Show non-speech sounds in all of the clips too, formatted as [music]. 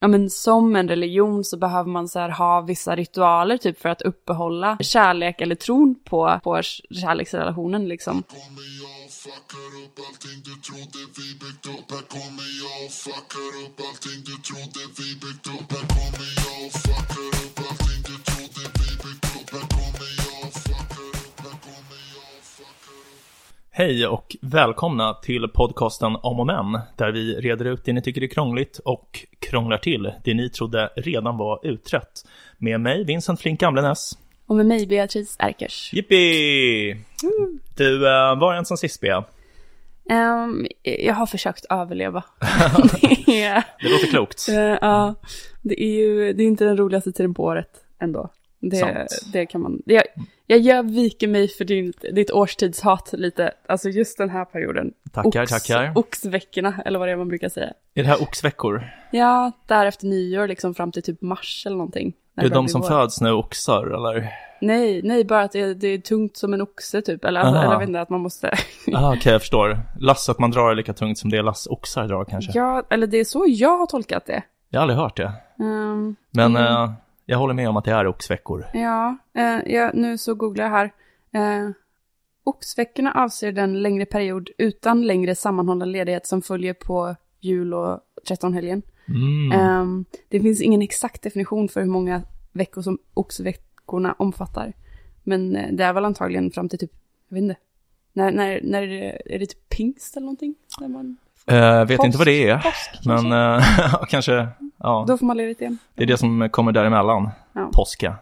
ja men som en religion så behöver man så här ha vissa ritualer typ för att uppehålla kärlek eller tron på, på kärleksrelationen liksom. Hej och välkomna till podcasten Om och Men, där vi reder ut det ni tycker är krångligt och krånglar till det ni trodde redan var utrett. Med mig, Vincent Flink Gamlenäs. Och med mig Beatrice Erkers. Jippi! Du, uh, var en som sist Bea? Ehm, jag har försökt överleva. [laughs] det, är, Det låter klokt. eh, ja, det är ju det är inte den roligaste tiden på året ändå. Det, Sant. det kan man, jag, jag, jag viker mig för din, ditt årstidshat lite, alltså just den här perioden. Tackar, Ox- tackar. Oxveckorna, eller vad det är man brukar säga. Är det här oxveckor? Ja, där efter nyår, liksom fram till typ mars eller någonting. Det är börjar de som vår. föds nu oxar, eller? Nej, nej, bara att det, det är tungt som en oxe typ. Eller, Aha. eller jag vet inte, att man måste... [laughs] Ah, Okej, jag förstår. Lass att man drar är lika tungt som det lass oxar drar kanske. ja, eller det är så jag har tolkat det. Jag har aldrig hört det. Ehm, Men eh, jag håller med om att det är oxveckor. ja, eh, ja, nu så googlar jag här. Uh, oxveckorna avser den längre period utan längre sammanhållen ledighet som följer på jul och trettonhelgen. Mm. Ehm, det finns ingen exakt definition för hur många veckor som oxveckorna omfattar. Men eh, det är väl antagligen fram till typ, jag vet inte. När, när, när är, det, är det typ pingst eller någonting? När man, Eh, vet Påsk- inte vad det är, påsk men eh, [laughs] kanske, ja. Då får man ledigt igen. Det är det som kommer däremellan. Ja. Påska.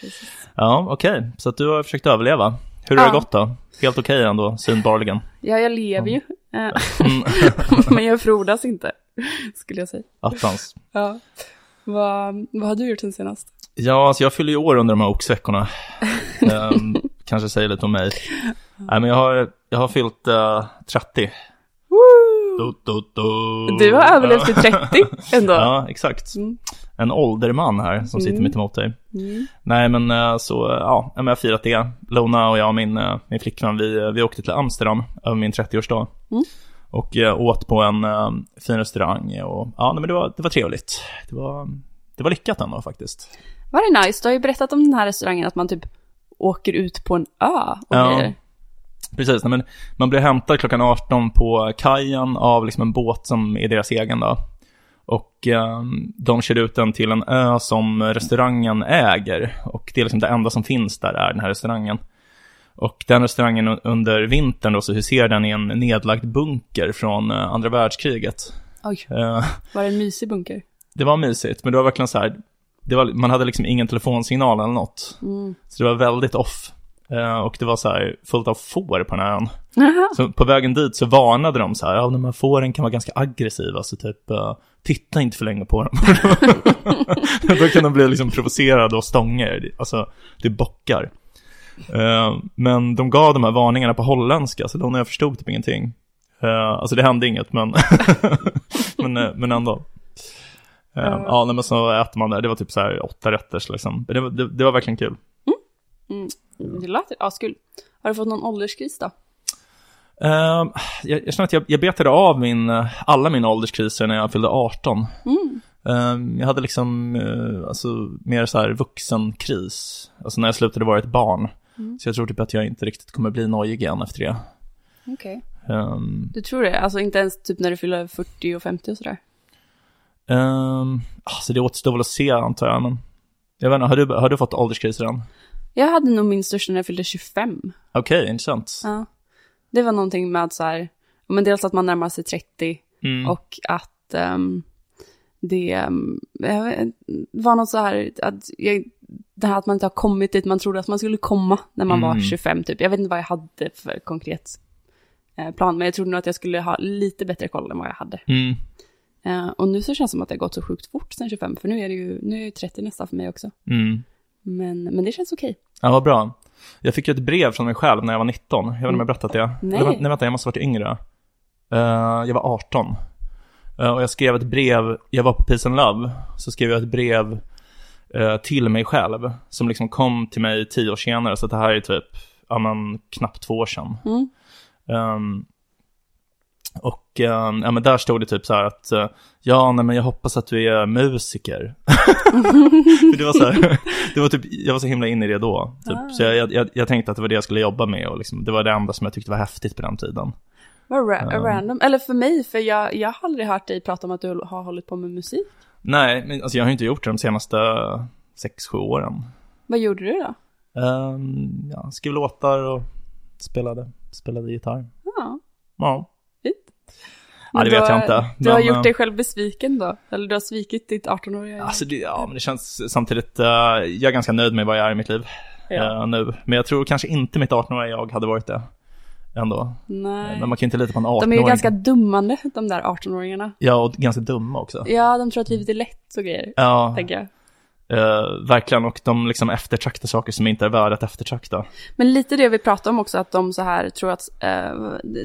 Precis. Ja, okej. Så att du har försökt överleva. Hur har Ja. det gått då? Helt okej ändå, synbarligen. Ja, jag lever ju. Eh, Mm. [laughs] Men jag frodas inte, skulle jag säga. Attans. Ja. Vad, vad har du gjort sen senast? Ja, alltså jag fyller ju år under de här oxveckorna. [laughs] Ehm, kanske säger lite om mig. Nej, men jag har, jag har fyllt eh, 30. Du, har överlevt till 30 ändå. Ja, exakt. Mm. En ålderman här som sitter Mm. mitt emot dig. Mm. Nej, men eh, så, ja, jag har firat det. Lona och jag och min, eh, min flickvän, vi, eh, vi åkte till Amsterdam över min 30-årsdag. Mm. Och åt på en fin restaurang och ja, nej, men det var, det var trevligt. Det var, det var lyckat ändå faktiskt. Var det nice? Du har ju berättat om den här restaurangen, att man typ åker ut på en ö och Ja. grejer. Precis, men man blir hämtad klockan 18 på kajen av liksom en båt som är deras egen då. Och eh, de kör ut den till en ö som restaurangen äger. Och det är liksom det enda som finns där är den här restaurangen. Och den restaurangen un- under vintern då så huserar den i en nedlagd bunker från eh, andra världskriget. Oj, Eh, var det en mysig bunker? det var mysigt, men det var verkligen så här. Det var, man hade liksom ingen telefonsignal eller något. Mm. Så det var väldigt off. Eh, och det var så här fullt av får på den här ön. Aha. Så på vägen dit så varnade de så här, ja de här fåren kan vara ganska aggressiva, så typ eh, titta inte för länge på dem. [laughs] Då kan de bli liksom provocerade och stånger, alltså det bockar. Eh, men de gav de här varningarna på holländska, så då när jag förstod typ ingenting. Alltså det hände inget, men, [laughs] men, men ändå. Ja. men så äter man där, det var typ så här åtta rätters liksom. Det, det, det var verkligen kul. Mm. Det låter askul. Har du fått någon ålderskris då? Ehm, jag, jag känner att jag, jag betade av min, eh, alla mina ålderskriser när jag fyllde 18. Mm. Ehm, jag hade liksom, uh, alltså, mer så här vuxenkris. Alltså när jag slutade vara ett barn. Mm. Så jag tror typ att jag inte riktigt kommer bli nojig igen efter det. Okej. Ehm, Du tror det? Alltså inte ens typ när du fyller 40 och 50 och sådär? um, alltså det återstår väl att se antar jag, men jag vet inte, har du, har du fått ålderskriser än? Jag hade nog min största när jag fyllde 25. Okej, intressant. Ja. Det var någonting med så här, men dels att man närmar sig 30 Mm. och att ehm, det vet, var något så här, att jag, det här att man inte har kommit dit man trodde att man skulle komma när man var Mm. 25 typ. Jag vet inte vad jag hade för konkret eh, plan, men jag trodde nog att jag skulle ha lite bättre koll än vad jag hade. Mm. Eh, och nu så känns det som att det har gått så sjukt fort sen 25, för nu är det ju, nu är det 30 nästa för mig också. Mm. Men, men det känns okej. Ja, vad bra. Jag fick ju ett brev från mig själv när jag var 19. Jag vet inte om jag berättat det. Nej. Eller, nej, vänta, jag måste ha varit yngre. Eh, jag var 18. Eh, och jag skrev ett brev, jag var på Peace and Love, så skrev jag ett brev eh, till mig själv. Som liksom kom till mig tio år senare, så det här är typ, ja men knappt två år sedan. Mm. Ehm, Och eh, ja, men där stod det typ så här att eh, ja, nej, men jag hoppas att du är musiker. [laughs] Det var så här, [laughs] det var typ, jag var så himla inne i det då. Typ. Ah. Så jag, jag, jag tänkte att det var det jag skulle jobba med och liksom, det var det enda som jag tyckte var häftigt på den tiden. Vad ra- Ja. random. Eller för mig, för jag, jag har aldrig hört dig prata om att du har hållit på med musik. Nej, men alltså jag har inte gjort det de senaste sex, sju åren. Vad gjorde du då? Um, ja, skrev låtar och spelade, spelade gitarr. Ja, Ja, fint. ja det vet jag inte. Du har gjort eh, dig själv besviken då? Eller du har svikit ditt 18-åriga jag? Alltså det, ja, men det känns samtidigt, eh, jag är ganska nöjd med vad jag är i mitt liv Ja. eh, nu. Men jag tror kanske inte mitt 18-åriga jag hade varit det ändå. Nej. Men man kan inte lita på en 18-åring. De är ju ganska dummande, de där 18-åringarna. Ja, och ganska dumma också. Ja, de tror att livet är lätt och grejer, Ja, tänker jag. Eh, verkligen. Och de liksom eftertraktar saker som inte är värda att eftertrakta. Men lite det vi pratade om också, att de så här tror att, eh,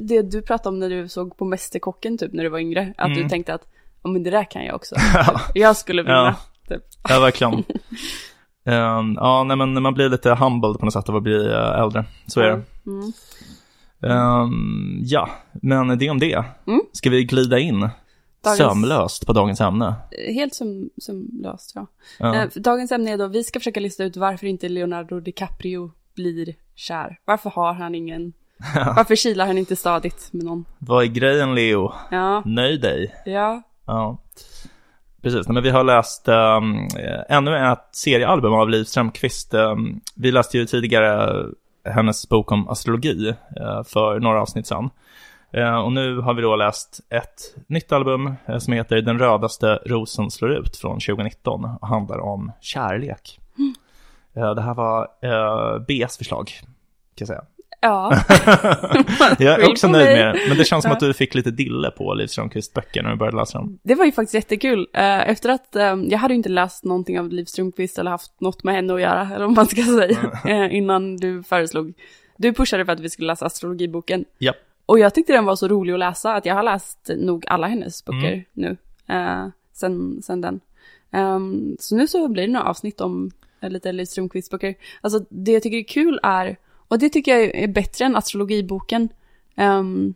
det du pratade om när du såg på Mästerkocken typ när du var yngre, att du Mm. tänkte att, ja men det där kan jag också. [laughs] Jag skulle vinna. Ja. Typ. Ja, verkligen. [laughs] Ehm, ja, nej men man blir lite humbled på något sätt av att bli eh, äldre. Så är det. Mm. Ehm, ja, men det om det. Mm. Ska vi glida in Dagens- sömlöst på dagens ämne? Helt som, som löst, ja. Ja. Eh, dagens ämne är då, vi ska försöka lista ut varför inte Leonardo DiCaprio blir kär. Varför har han ingen, [laughs] varför kilar han inte stadigt med någon? Vad är grejen Leo? Ja, Nöj dig. ja, Ja. Precis, men vi har läst um, ännu ett seriealbum av Liv Strömquist. Um, vi läste ju tidigare hennes bok om astrologi eh, för några avsnitt sedan. Eh, och nu har vi då läst ett nytt album eh, som heter Den rödaste rosen slår ut från 2019 och handlar om kärlek. Eh, det här var Bs förslag, kan jag säga. ja. [laughs] Jag är också nöjd med det, men det känns som att du fick lite dille på Liv Strömquists böcker när du började läsa dem. Det var ju faktiskt jättekul. Efter att, jag hade ju inte läst någonting av Liv Strömquist eller haft något med henne att göra, eller vad man ska säga, [laughs] innan du föreslog. Du pushade för att vi skulle läsa astrologiboken. Japp. Och jag tyckte den var så rolig att läsa att jag har läst nog alla hennes böcker Mm. nu, eh, sen, sen den. Ehm, så nu så blir det några avsnitt om eh, lite Liv Strömquists böcker. Alltså det jag tycker är kul är, och det tycker jag är bättre än astrologiboken. Um,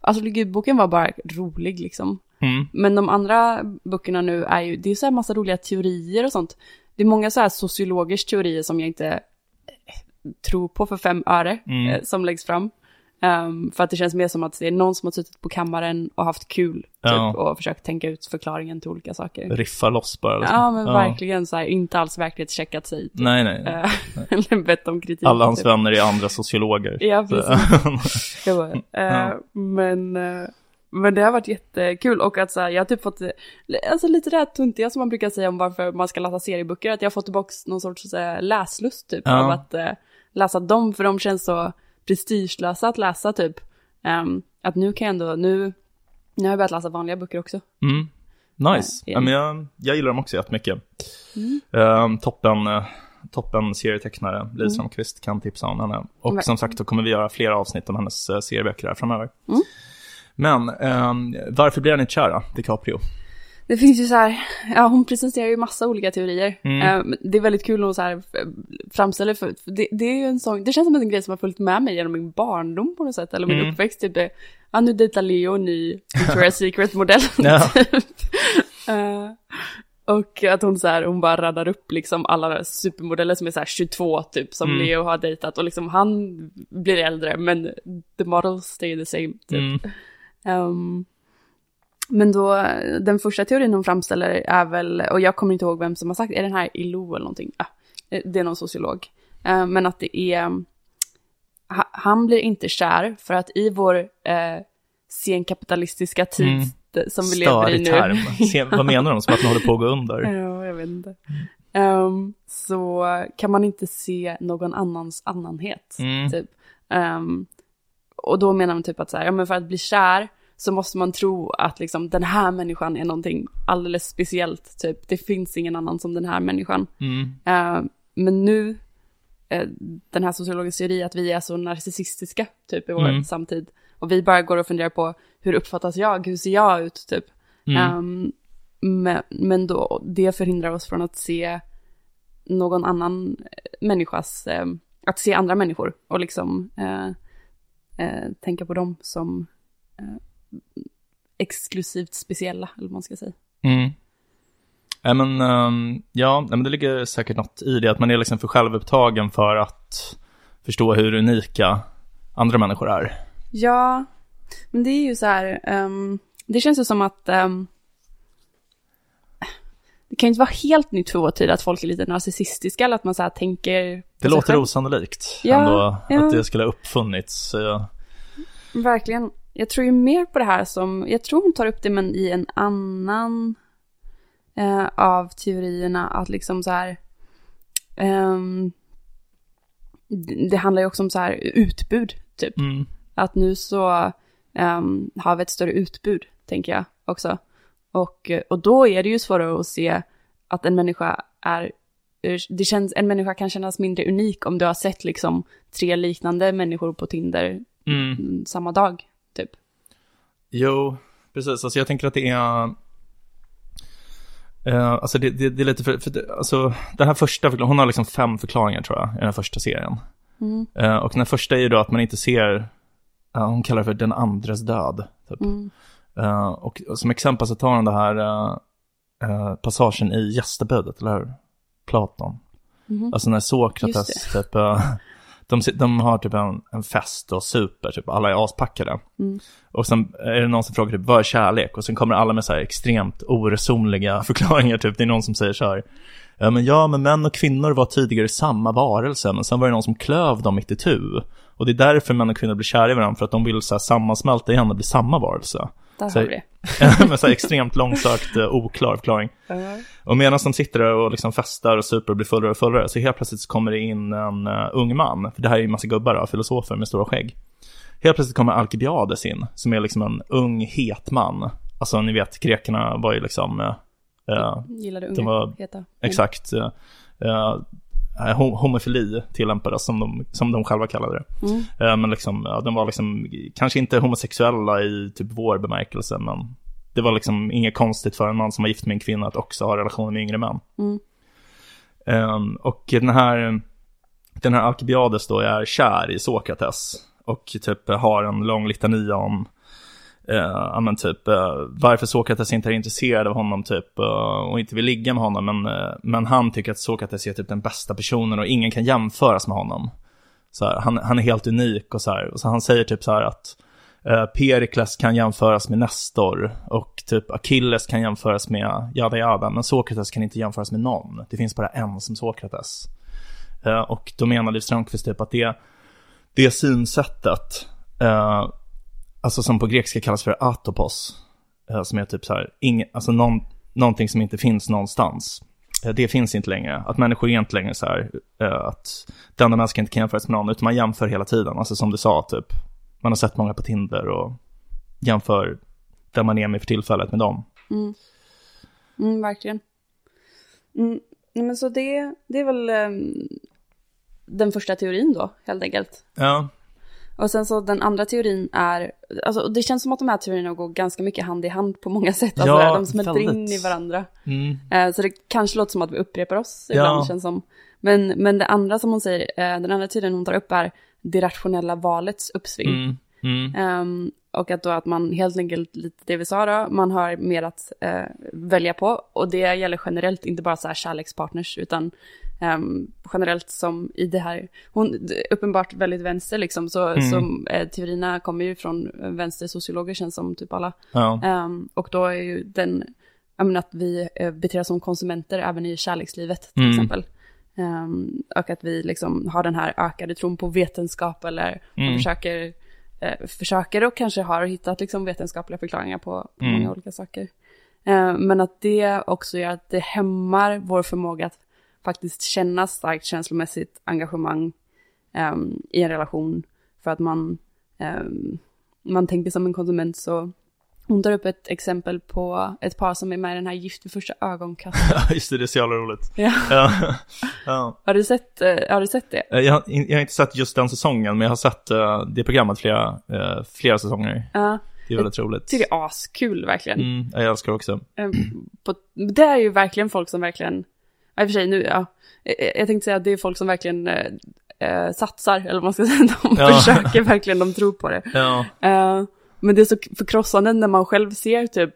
astrologiboken var bara rolig liksom. Mm. Men de andra böckerna nu är ju, det är så här massa roliga teorier och sånt. Det är många så här sociologers teorier som jag inte eh, tror på för fem öre Mm. eh, som läggs fram. Ehm, för att det känns mer som att det är någon som har suttit på kammaren och haft kul typ, Ja. och försökt tänka ut förklaringen till olika saker. Riffa loss bara. liksom. Ja, men verkligen så här, inte alls verklighetscheckat sig. Typ. Nej, nej. Eh, [laughs] Eller bett om kritik. Alla hans typ. vänner är andra sociologer. Ja, precis. [laughs] Bara, eh, Ja. Men, eh, men det har varit jättekul och att så här, jag har typ fått, eh, alltså lite det här tuntiga som man brukar säga om varför man ska läsa serieböcker, att jag har fått tillbaka någon sorts så här, läslust typ Ja. av att eh, läsa dem, för de känns så prestigelösa att läsa typ. Ehm, att nu kan jag ändå, nu, nu har jag börjat läsa vanliga böcker också. Mm. Nice. Ja, men jag, jag gillar dem också jättemycket. Mm. Ehm, toppen, eh, toppen serietecknare, Liv Strömquist, kan tipsa om henne. Och Mm. som sagt, då kommer vi göra flera avsnitt om hennes uh, serieböcker här framöver. Mm. Men ehm, varför blir han inte kär då, DiCaprio? Det finns ju så här, ja hon presenterar ju massa olika teorier. Mm. Eh, det är väldigt kul att så här f- framställa för, för det, det är ju en sån, det känns som en grej som har följt med mig genom min barndom på något sätt, eller min Mm. uppväxt. Typ, eh, ja nu dejtar Leo en ny Victoria's [laughs] Secret-modell. [laughs] Typ. Eh, och att hon så här, hon bara radar upp liksom alla supermodeller som är så här 22 typ, som Mm. Leo har dejtat. Och liksom han blir äldre, men the models stay the same. Typ. Mm. Men då, den första teorin hon framställer är väl, och jag kommer inte ihåg vem som har sagt, är den här Ilo eller någonting? Eh, det är någon sociolog. Ehm, men att det är, ha, han blir inte kär för att i vår eh, senkapitalistiska tid Mm. som vi lever i nu. term. Vad [laughs] menar de? Som att den håller på att gå under? Ja, jag vet inte. Ehm, så kan man inte se någon annans annanhet. Mm. Typ. Ehm, och då menar man typ att så här, ja, men för att bli kär så måste man tro att liksom, den här människan är någonting alldeles speciellt. Typ. Det finns ingen annan som den här människan. Mm. Ehm, men nu, eh, den här sociologiska teori att vi är så narcissistiska typ i vår Mm. samtid. Och vi bara går och funderar på hur uppfattas jag, hur ser jag ut typ. Mm. Ehm, men, men då, det förhindrar oss från att se någon annan människas, eh, att se andra människor och liksom eh, eh, tänka på dem som, eh, exklusivt speciella, eller vad man ska säga. Mm. Nej men, ehm, ja, men det ligger säkert något i det, att man är liksom för självupptagen för att förstå hur unika andra människor är. Ja, men det är ju så här, ehm, det känns ju som att ehm, det kan ju inte vara helt nytt för vår tid att folk är lite narcissistiska eller att man så här tänker Det låter själv. osannolikt Ja, ändå, ja. att det skulle ha uppfunnits. eh, Verkligen. Jag tror ju mer på det här som, jag tror hon tar upp det men i en annan eh, av teorierna att liksom så här, ehm, det, handlar ju också om så här utbud typ. Mm. Att nu så ehm, har vi ett större utbud, tänker jag också. Och, och då är det ju svårare att se att en människa är, det känns, en människa kan kännas mindre unik om du har sett liksom tre liknande människor på Tinder mm, samma dag, typ. Jo, precis. Alltså jag tänker att det är... Eh, alltså det, det, det är lite för, för det, alltså den här första hon har liksom fem förklaringar tror jag i den första serien. Mm. Eh, och den första är ju då att man inte ser, eh, hon kallar det för den andres död. Typ. Mm. Eh, och som exempel så tar hon det här passagen i gästebudet, eller hur? Platon. Mhm. Alltså när Sokrates typ, de, de har typ en, en fest och super, typ alla är aspackade. Mm. Och sen är det någon som frågar typ, vad är kärlek? Och sen kommer alla med så här extremt oresonliga [laughs] förklaringar, typ det är någon som säger så här, ja men ja, men män och kvinnor var tidigare samma varelse, men sen var det någon som klöv dem mitt itu. Och det är därför män och kvinnor blir kära i varandra, för att de vill så här sammansmälta igen och bli samma varelse. Där Så- har vi [laughs] det. med så extremt långsökt, eh, oklar förklaring. Och medan de sitter där och liksom festar och super och blir fullare och fullare så helt plötsligt så kommer det in en uh, ung man. För det här är ju en massa gubbar, då, filosofer med stora skägg. Helt plötsligt kommer Alkibiades in, som är liksom en ung, het man. Alltså ni vet, grekerna var ju liksom, eh, Gillade de unga, var- heta. exakt, uh, homofili tillämpades som de, som de själva kallade det. Mm. Eh, men liksom, ja, de var liksom, kanske inte homosexuella i typ vår bemärkelse, men det var liksom inget konstigt för en man som var gift med en kvinna att också ha relationer med yngre män. Mm. Ehm, och den här, den här Alkibiades då är kär i Sokrates och typ har en lång litania om eh, Eh, ja, men typ eh, varför Sokrates inte är intresserad av honom typ eh, och inte vill ligga med honom men, men han tycker att Sokrates är typ den bästa personen och ingen kan jämföras med honom. Så här, han, han är helt unik och så här, och så han säger typ så här att Perikles kan jämföras med Nestor och typ Achilles kan jämföras med jada jada, men Sokrates kan inte jämföras med någon. Det finns bara en som Sokrates. Och då menar Liv Strömquist typ att det, det synsättet, alltså som på grekiska kallas för atopos, eh, som är typ så här, ing, alltså någon, någonting som inte finns någonstans. Eh, Det finns inte längre, att människor är inte längre så här, eh, att den och människan inte kan jämföras med någon, utan man jämför hela tiden. Alltså som du sa, typ, man har sett många på Tinder och jämför där man är med för tillfället med dem. Mm. Mm, verkligen. Mm. Men så det, det är väl ehm, den första teorin då, helt enkelt. Ja, Och sen så den andra teorin är, alltså det känns som att de här teorierna går ganska mycket hand i hand på många [laughs] sätt. Alltså Ja, de smälter in väldigt. i varandra. mm. Eh, Så det kanske låter som att vi upprepar oss Ja. ibland, känns som. Men, men det andra som hon säger, eh, den andra teorin hon tar upp är det rationella valets uppsving. Mm. Mm. Ehm, och att då att man helt enkelt, lite det vi sa då, man har mer att eh, välja på. Och det gäller generellt, inte bara så här kärlekspartners, utan ehm, generellt som i det här, hon, d- uppenbart väldigt vänster liksom, så, Mm. så eh, teorierna kommer ju från vänstersociologer känns som typ alla. Ja. Ehm, och då är ju den, jag menar att vi eh, beter oss som konsumenter även i kärlekslivet till Mm. exempel. Ehm, och att vi liksom har den här ökade tron på vetenskap eller Mm. försöker, eh, försöker och kanske har hittat liksom vetenskapliga förklaringar på, på Mm. många olika saker. Men att det också gör att det hämmar vår förmåga att faktiskt känna starkt känslomässigt engagemang ehm, i en relation. För att man, ehm, man tänker som en konsument så hon tar upp ett exempel på ett par som är med i den här Gift vid första ögonkastet. [laughs] Just det, det är så jävla roligt. Ja. [laughs] Ja. ja. Har, du sett, eh, har du sett det? Eh, Jag, har, jag har inte sett just den säsongen, men jag har sett eh, det programmet flera, flera säsonger. Ja, Det är väldigt roligt. jag tycker det är askul verkligen. Mm, jag älskar det också. Ehm, på, det är ju verkligen folk som verkligen, ja, i och för sig nu, ja, jag, jag tänkte säga att det är folk som verkligen eh, eh, satsar, eller vad man ska [laughs] säga, de Ja. försöker verkligen, de tror på det. Ja, Eh, men det är så förkrossande när man själv ser typ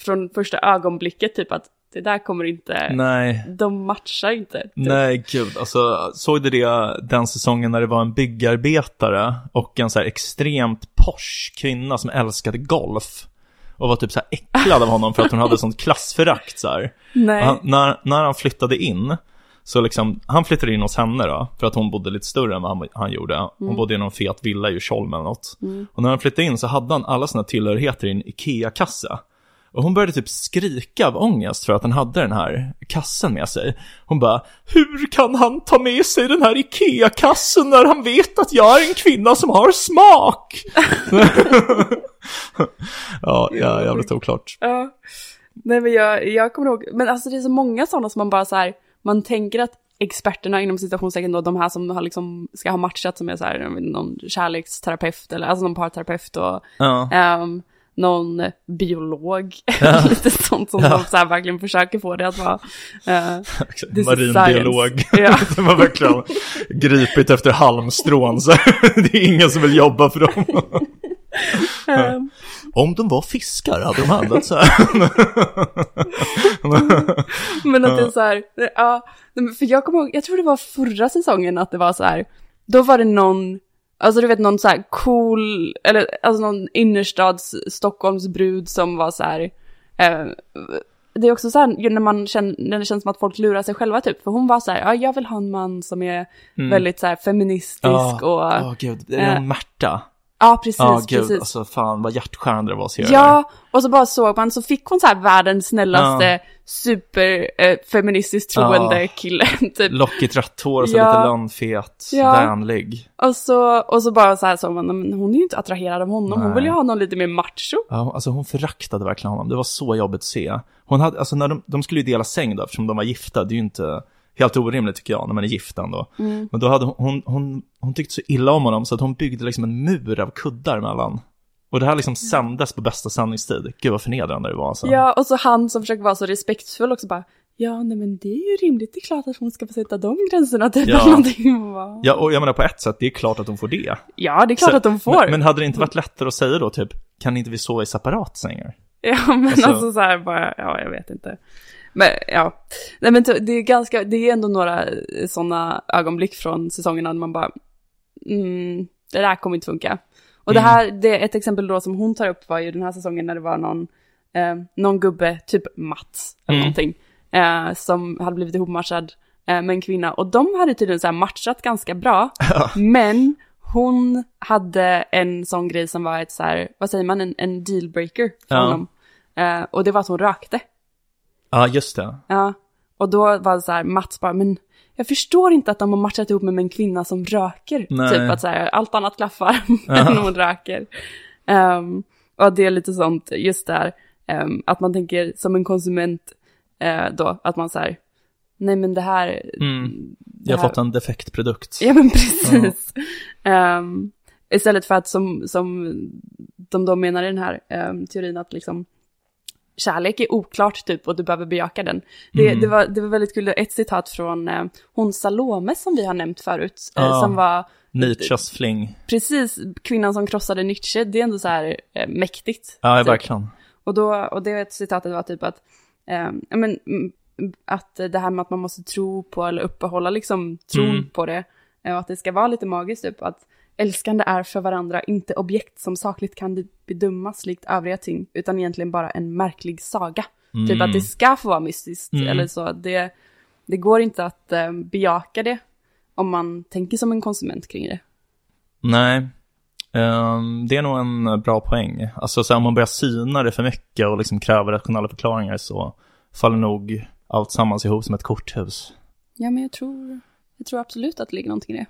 från första ögonblicket typ att det där kommer inte, Nej. de matchar inte. Typ. Nej, gud. Alltså, såg du det den säsongen när det var en byggarbetare och en så här extremt posh kvinna som älskade golf? Och var typ så här äcklad av honom för att hon hade sånt klassförakt så. Han, när, när han flyttade in, så liksom, han flyttade in hos henne då, för att hon bodde lite större än vad han, han gjorde. Hon Mm. bodde i någon fet villa i Djursholm eller något. Och när han flyttade in så hade han alla sina tillhörigheter i en IKEA-kassa. Och hon började typ skrika av ångest för att han hade den här kassen med sig. Hon bara, hur kan han ta med sig den här IKEA-kassen när han vet att jag är en kvinna som har smak? [laughs] [laughs] jävligt oklart. Ja. Nej men jag, jag kommer ihåg, men alltså det är så många sådana som man bara så här, man tänker att experterna inom citationstecken då, de här som har liksom, ska ha matchat som är så här, någon kärleksterapeut eller alltså någon parterapeut och Ja, ehm, någon biolog, [laughs] lite sånt som de så här verkligen försöker få det att vara. [laughs] is marinbiolog. [laughs] Ja. De har verkligen gripit efter halmstrån, så det är ingen som vill jobba för dem. ehm, Om de var fiskar hade de handlat så här. Men att det är så här, ja, för jag kommer ihåg, jag tror det var förra säsongen att det var så här, då var det någon, alltså du vet någon så här cool, eller alltså någon innerstads Stockholmsbrud som var så här, eh, det är också så här när man känner, när det känns som att folk lurar sig själva typ, för hon var så här, ja jag vill ha en man som är väldigt så här feministisk och, Ja, ja, gud, det är en Märta. precis, Ja, gud, precis. alltså fan vad hjärtskärande det var att se det Ja, och så bara såg man, så fick hon så här världens snällaste, Ja. super eh, troende Ja. kille, [laughs] typ. Lockigt rött hår och så Ja. lite lönnfet, Ja. vänlig. Och så, och så bara så här så man, men hon är ju inte attraherad av honom, hon Nej. vill ju ha någon lite mer macho. Ja, alltså hon föraktade verkligen honom. Det var så jobbigt att se. Hon hade, alltså när de, de skulle ju dela säng då, eftersom de var gifta. Det är ju inte helt orimligt tycker jag, när man är gift ändå. Mm. Men då hade hon, hon, hon, hon tyckte så illa om honom så att hon byggde liksom en mur av kuddar mellan. Och det här liksom sändes på bästa sändningstid. Gud vad förnedrande det var alltså. Ja, och så han som försöker vara så respektfull också bara, ja nej men det är ju rimligt, det är klart att hon ska få sätta de gränserna typ Ja. någonting. Ja, och jag menar på ett sätt, det är klart att hon får det. Ja, det är klart Så- att de får. Men, men hade det inte varit lättare att säga då typ, kan inte vi sova i separat sängar? Ja, men alltså, Alltså- så här bara, ja jag vet inte. Men ja, nej men det är ganska, det är ändå några sådana ögonblick från säsongerna när man bara, mm, det där kommer inte funka. Och det här, det är ett exempel då som hon tar upp var ju den här säsongen när det var någon, eh, någon gubbe, typ Mats eller Mm. någonting, eh, som hade blivit ihopmatchad eh, med en kvinna. Och de hade tydligen så matchat ganska bra, [laughs] men hon hade en sån grej som var ett så här, vad säger man, en, en dealbreaker för Ja. honom. Eh, och det var att hon rökte. Ja, just det. Ja. Och då var det så här, Mats bara, men jag förstår inte att de har matchat ihop mig med en kvinna som röker. Nej. Typ att så här, allt annat klaffar, [laughs] men hon röker. Ehm, och det är lite sånt, just där, ehm, att man tänker som en konsument eh, då, att man så här, nej men det här, Mm. det Jag har här- fått en defekt produkt. Ja men precis. Ehm, istället för att som, som de då menar i den här ehm, teorin att liksom kärlek är oklart typ och du behöver bejaka den. Det, Mm. det, var, det var väldigt kul, ett citat från eh, hon Salome som vi har nämnt förut, eh, som var Nietzsches fling. precis kvinnan som krossade Nietzsche, det är ändå så här eh, mäktigt. Ja, typ. verkligen. Och, då, och det citatet var typ att, eh, men, mm, att det här med att man måste tro på eller uppehålla liksom tron Mm. på det. eh, Och att det ska vara lite magiskt typ. Att älskande är för varandra inte objekt som sakligt kan bedömas likt övriga ting. Utan egentligen bara en märklig saga. Typ att det ska få vara mystiskt. Mm. Eller så. Det, det går inte att eh, bejaka det. Om man tänker som en konsument kring det. Nej, Ehm, det är nog en bra poäng. Alltså så här, om man börjar syna det för mycket och liksom kräver rationella förklaringar så faller nog allt sammans ihop som ett korthus. Ja men jag tror, jag tror absolut att det ligger någonting i det.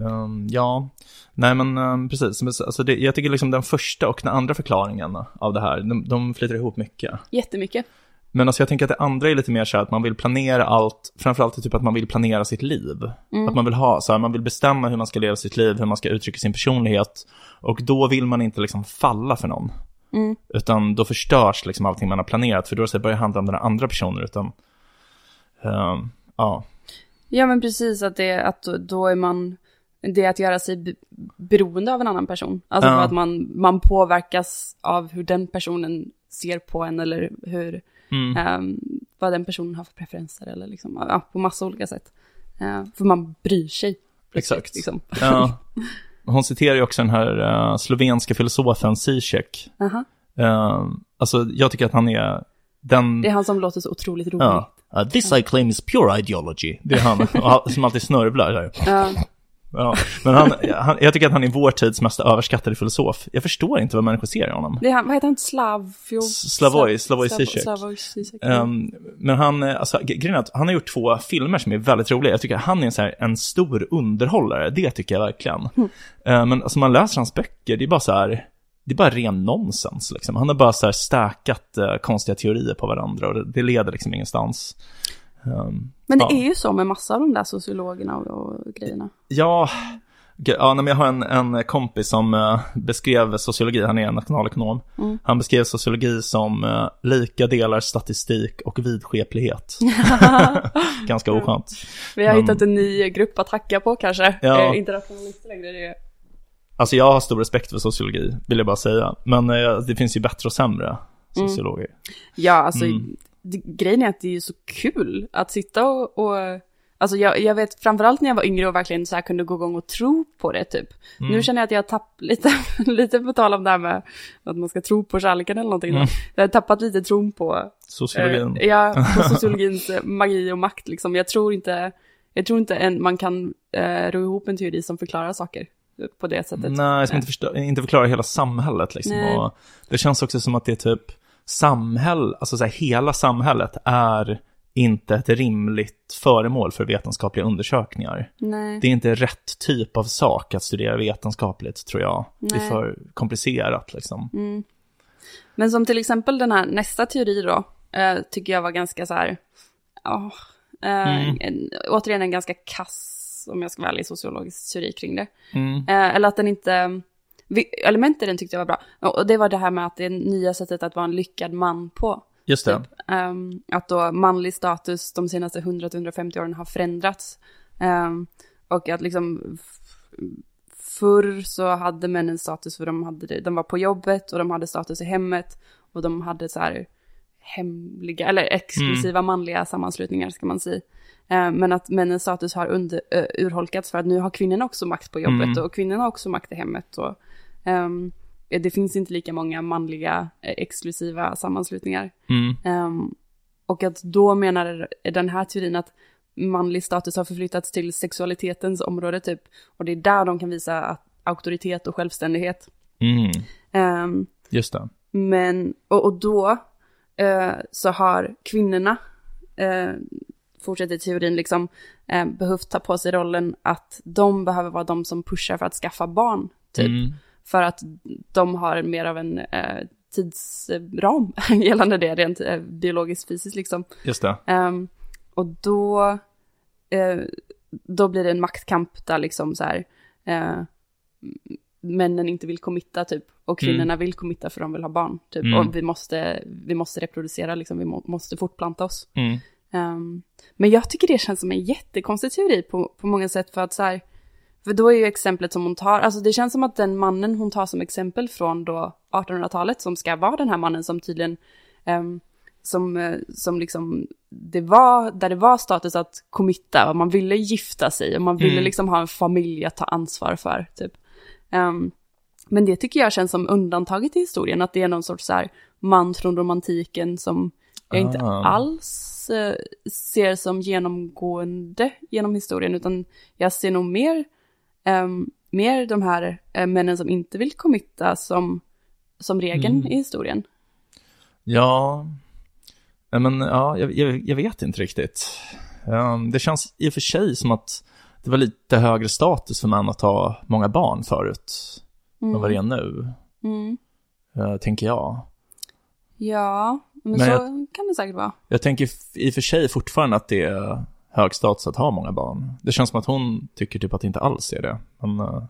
Ehm, ja, nej men ehm, precis. Alltså det, jag tycker liksom den första och den andra förklaringen av det här, de, de flyter ihop mycket. Jättemycket. Men alltså jag tänker att det andra är lite mer så här att man vill planera allt, framförallt typ att man vill planera sitt liv. Att man vill ha, så här, man vill bestämma hur man ska leva sitt liv, hur man ska uttrycka sin personlighet. Och då vill man inte liksom falla för någon. Utan då förstörs liksom allting man har planerat, för då så börjar det handla om den andra personen, utan, ehm, ja. Ja men precis att det att då är man det är att göra sig be- beroende av en annan person. Alltså Ja. att man, man påverkas av hur den personen ser på en eller hur, Mm. ehm, vad den personen har för preferenser eller liksom, ja, på massa olika sätt. Eh, för man bryr sig. Exakt. Liksom. Ja. [laughs] Hon citerar ju också den här eh, slovenska filosofen Zizek. Aha. Uh, alltså, jag tycker att han är den... Det är han som låter så otroligt rolig. Uh, this I claim is pure ideology. Det är han [laughs] som alltid snörvlar. Där. Ja. Men han, han, jag tycker att han är vår tids mest överskattade filosof. Jag förstår inte vad människor ser i honom. Det är han, vad heter han? Slavio? Slavoj, Slavoj Slav- Zizek. Um, men han, eh, alltså, grejen är att han har gjort två filmer som är väldigt roliga. Jag tycker att han är en, så här, en stor underhållare, det tycker jag verkligen. Eh, men alltså man läser hans böcker, det är bara så här, det är bara ren nonsens liksom. Han har bara så här stackat eh, konstiga teorier på varandra och det, det leder liksom ingenstans. Um, Men det ja. är ju så med massa av de där sociologerna och, och grejerna. Ja, ja men jag har en, en kompis som eh, beskrev sociologi, han är nationalekonom. Mm. Han beskrev sociologi som eh, lika delar statistik och vidskeplighet. [laughs] Ganska oskönt. Vi har Men- hittat en ny grupp att hacka på kanske. Ja. Eh, internationalister längre. Det är... Alltså jag har stor respekt för sociologi, vill jag bara säga. Men eh, det finns ju bättre och sämre sociologer. Ja, alltså Mm. Det, grejen är att det är ju så kul att sitta och, och Alltså jag, jag vet framförallt när jag var yngre och verkligen så här kunde gå igång och tro på det typ. Mm. Nu känner jag att jag har tappat [laughs] lite, lite på tal om det här med att man ska tro på kärleken eller någonting. Mm. Jag har tappat lite tron på, Sociologin. eh, ja, [laughs] på sociologins magi och makt liksom. Jag tror inte, jag tror inte en, man kan eh, ro ihop en teori som förklarar saker på det sättet. Nej, som inte, förstå, inte förklarar hela samhället liksom. Det känns också som att det är typ samhäll, alltså så här, hela samhället är inte ett rimligt föremål för vetenskapliga undersökningar. Nej. Det är inte rätt typ av sak att studera vetenskapligt, tror jag. Det är Nej. för komplicerat liksom. Men som till exempel den här nästa teori då, eh, tycker jag var ganska så här, ja, eh, en, återigen en ganska kass, om jag ska vara ärlig, sociologisk teori kring det. Mm. Eh, eller att den inte, element i den tyckte jag var bra. Och det var det här med att det nya sättet att vara en lyckad man på. Just det. Ehm, att då manlig status de senaste 100-150 åren har förändrats. Ehm, och att liksom förr så hade männen status för de, hade de var på jobbet och de hade status i hemmet. Och de hade så här hemliga, eller exklusiva manliga sammanslutningar ska man säga. Ehm, men att männens status har under, ö, urholkats för att nu har kvinnorna också makt på jobbet Mm. och kvinnorna har också makt i hemmet. Och, ehm, det finns inte lika många manliga eh, exklusiva sammanslutningar. Mm. Ehm, och att då menar den här teorin att manlig status har förflyttats till sexualitetens område typ. Och det är där de kan visa att, auktoritet och självständighet. Mm. Ehm, Just det. men, och, och då eh, så har kvinnorna, eh, fortsätter teorin liksom, eh, behövt ta på sig rollen att de behöver vara de som pushar för att skaffa barn, typ. Mm. För att de har mer av en eh, tidsram [laughs] gällande det, rent eh, biologiskt fysiskt liksom. Just det. Ehm, och då, eh, då blir det en maktkamp där liksom så här, eh, männen inte vill committa typ, och kvinnorna vill committa för de vill ha barn typ. Mm. Och vi måste, vi måste reproducera liksom, vi må, måste fortplanta oss. Ehm, men jag tycker det känns som en jättekonstig teori på, på många sätt för att så här, för då är ju exemplet som hon tar, alltså det känns som att den mannen hon tar som exempel från då 1800-talet som ska vara den här mannen som tydligen, ehm, som, eh, som liksom, det var, där det var status att committa och man ville gifta sig och man ville Mm. liksom ha en familj att ta ansvar för, typ. Ehm, men det tycker jag känns som undantaget i historien, att det är någon sorts så här man från romantiken som jag inte Ah. alls eh, ser som genomgående genom historien, utan jag ser nog mer, ehm, mer de här eh, männen som inte vill committa som, som regeln Mm. i historien. Ja, men ja, jag, jag, jag vet inte riktigt. Um, det känns i och för sig som att det var lite högre status för män att ha många barn förut än vad det är nu, Mm. eh, tänker jag. Ja, men, Men så jag- kan det säkert vara. Jag tänker i och för sig fortfarande att det är hög status att ha många barn. Det känns som att hon tycker typ att det inte alls är det. Men, eh,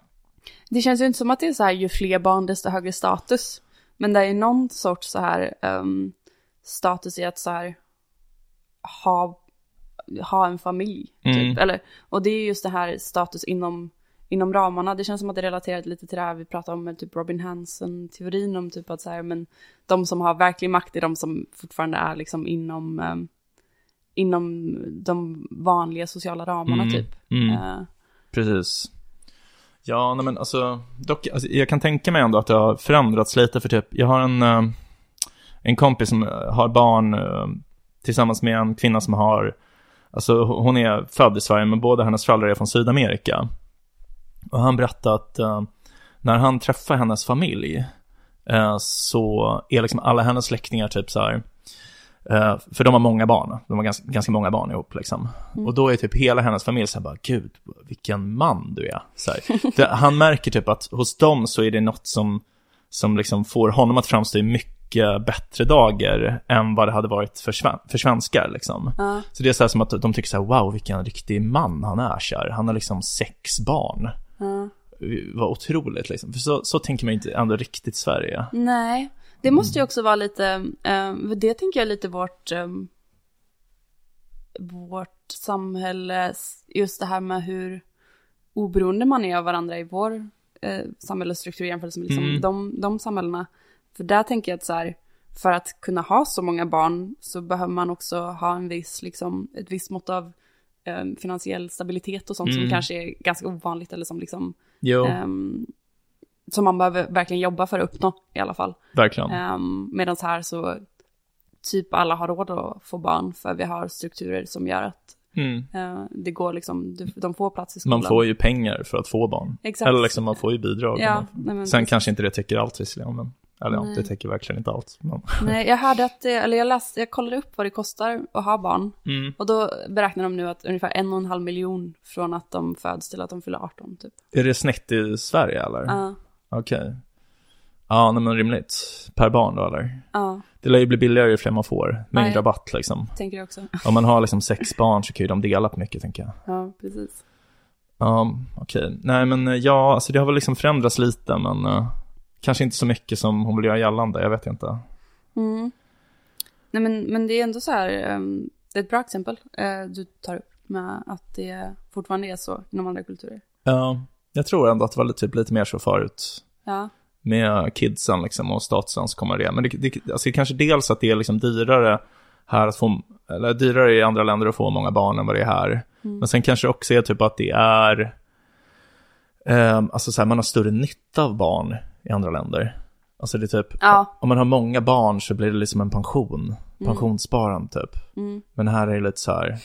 Det känns ju inte som att det är så här, ju fler barn desto högre status. Men det är någon sorts så här ehm, status i att så här ha, ha en familj. Typ. Mm. Eller, och det är just det här status inom, inom ramarna. Det känns som att det relaterar lite till det här vi pratade om med typ Robin Hansen-teorin om typ att så här, men de som har verklig makt är de som fortfarande är liksom inom, eh, inom de vanliga sociala ramarna Mm, typ. mm. Eh, Precis. Ja, nej men alltså, dock, alltså, jag kan tänka mig ändå att det har förändrats lite för typ, jag har en, eh, en kompis som eh, har barn tillsammans med en kvinna som har, alltså hon är född i Sverige men båda hennes föräldrar är från Sydamerika. Och han berättade att eh, när han träffar hennes familj eh, så är liksom alla hennes släktingar typ så här, eh, för de har många barn, de har ganska, ganska många barn ihop liksom. Och då är typ hela hennes familj så här bara, gud, vilken man du är. Så här. [laughs] Det, han märker typ att hos dem så är det något som, som liksom får honom att framstå i mycket bättre dagar än vad det hade varit för, sven för svenskar liksom. ja. Så det är så här som att de tycker så här, wow, vilken riktig man han är så här. Han har liksom sex barn. Ja. Vad otroligt liksom. För så, så tänker man inte ändå riktigt Sverige. Nej, det måste ju också vara lite, eh, det tänker jag lite vårt, eh, vårt samhälle, just det här med hur oberoende man är av varandra i vår eh, samhällsstruktur i jämförelse med liksom Mm. de, de samhällena. För där tänker jag att så här, för att kunna ha så många barn så behöver man också ha en viss, liksom, ett visst mått av eh, finansiell stabilitet och sånt som Mm. kanske är ganska ovanligt eller som liksom, ehm, som man behöver verkligen jobba för att uppnå i alla fall. verkligen. Um, Medan här så typ alla har råd att få barn för vi har strukturer som gör att Mm. eh, det går liksom, de får plats i skolan. Man får ju pengar för att få barn. Exakt. Eller liksom man får ju bidrag. Ja, Man- nej, Sen precis. kanske inte det täcker allt visserligen, men eller ja, Nej. det täcker verkligen inte allt. Men, [laughs] Nej, jag hörde att, det, eller jag läste, jag kollade upp vad det kostar att ha barn. mm. Och då beräknar de nu att ungefär en och en halv miljon från att de föds till att de fyller 18 typ. Är det snitt i Sverige eller? Ja, Okej. Ja, nej, men rimligt. Per barn då eller? ja, Det lär ju bli billigare ju fler man får. Mängd Nej. rabatt liksom. tänker jag också. Om man har liksom sex barn så kan ju de dela på mycket tänker jag. Ja, precis. Ja, okej. Nej men eh, ja, alltså det har väl liksom förändrats lite men eh, kanske inte så mycket som hon vill göra gällande, jag vet inte. Mm. Nej men, men det är ändå så här, ehm, det är ett bra exempel eh, du tar upp med att det fortfarande är så inom andra kulturer. Ja, jag tror ändå att det var lite, typ lite mer så förut. Ja, med kidsen liksom och statusen så kommer det. Men det, det, alltså kanske dels att det är liksom dyrare här att få, eller dyrare i andra länder att få många barn än vad det är här. Mm. Men sen kanske det också är typ att det är, eh, alltså så här, man har större nytta av barn i andra länder. Alltså det är typ, Ja. om man har många barn så blir det liksom en pension, pensionssparande typ. Mm. Men här är det lite så här,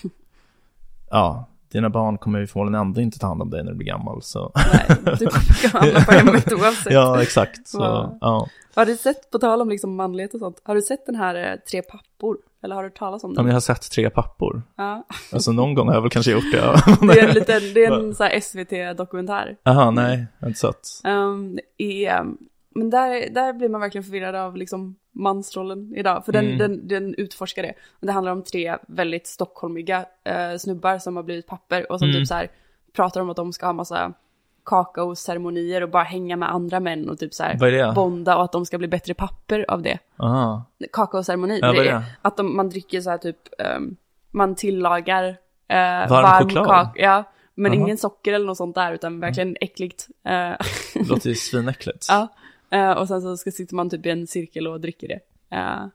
[laughs] ja, dina barn kommer ju förmodligen ändå inte ta hand om dig när du blir gammal så. nej, du kommer hamna på hemmet oavsett. [laughs] ja, exakt. Så, Ja. ja. Har du sett, på tal om liksom manlighet och sånt, har du sett den här eh, Tre pappor? Eller har du hört talas om Ja, den? men jag har sett tre pappor. Ja, Alltså någon gång har jag väl kanske gjort det. Ja. [laughs] det är en [laughs] liten, det är en så SVT-dokumentär. Jaha, nej, jag har inte sett. Um, i, um, men där, där blir man verkligen förvirrad av liksom mansrollen idag. För den, Mm. den, den utforskar det. Det handlar om tre väldigt stockholmiga eh, snubbar som har blivit papper och som Mm. typ så här pratar om att de ska ha massa kakaoceremonier och bara hänga med andra män och typ så här bonda och att de ska bli bättre papper av det. Aha. Kakaoceremoni, Ja, det är att de, man dricker så här typ, ehm, man tillagar eh, Varm varm choklad? ja, men Aha. ingen socker eller något sånt där utan verkligen äckligt. Eh, Det låter ju [laughs] svinäckligt. Ja, eh, och sen så ska, sitter man typ i en cirkel och dricker det. Eh,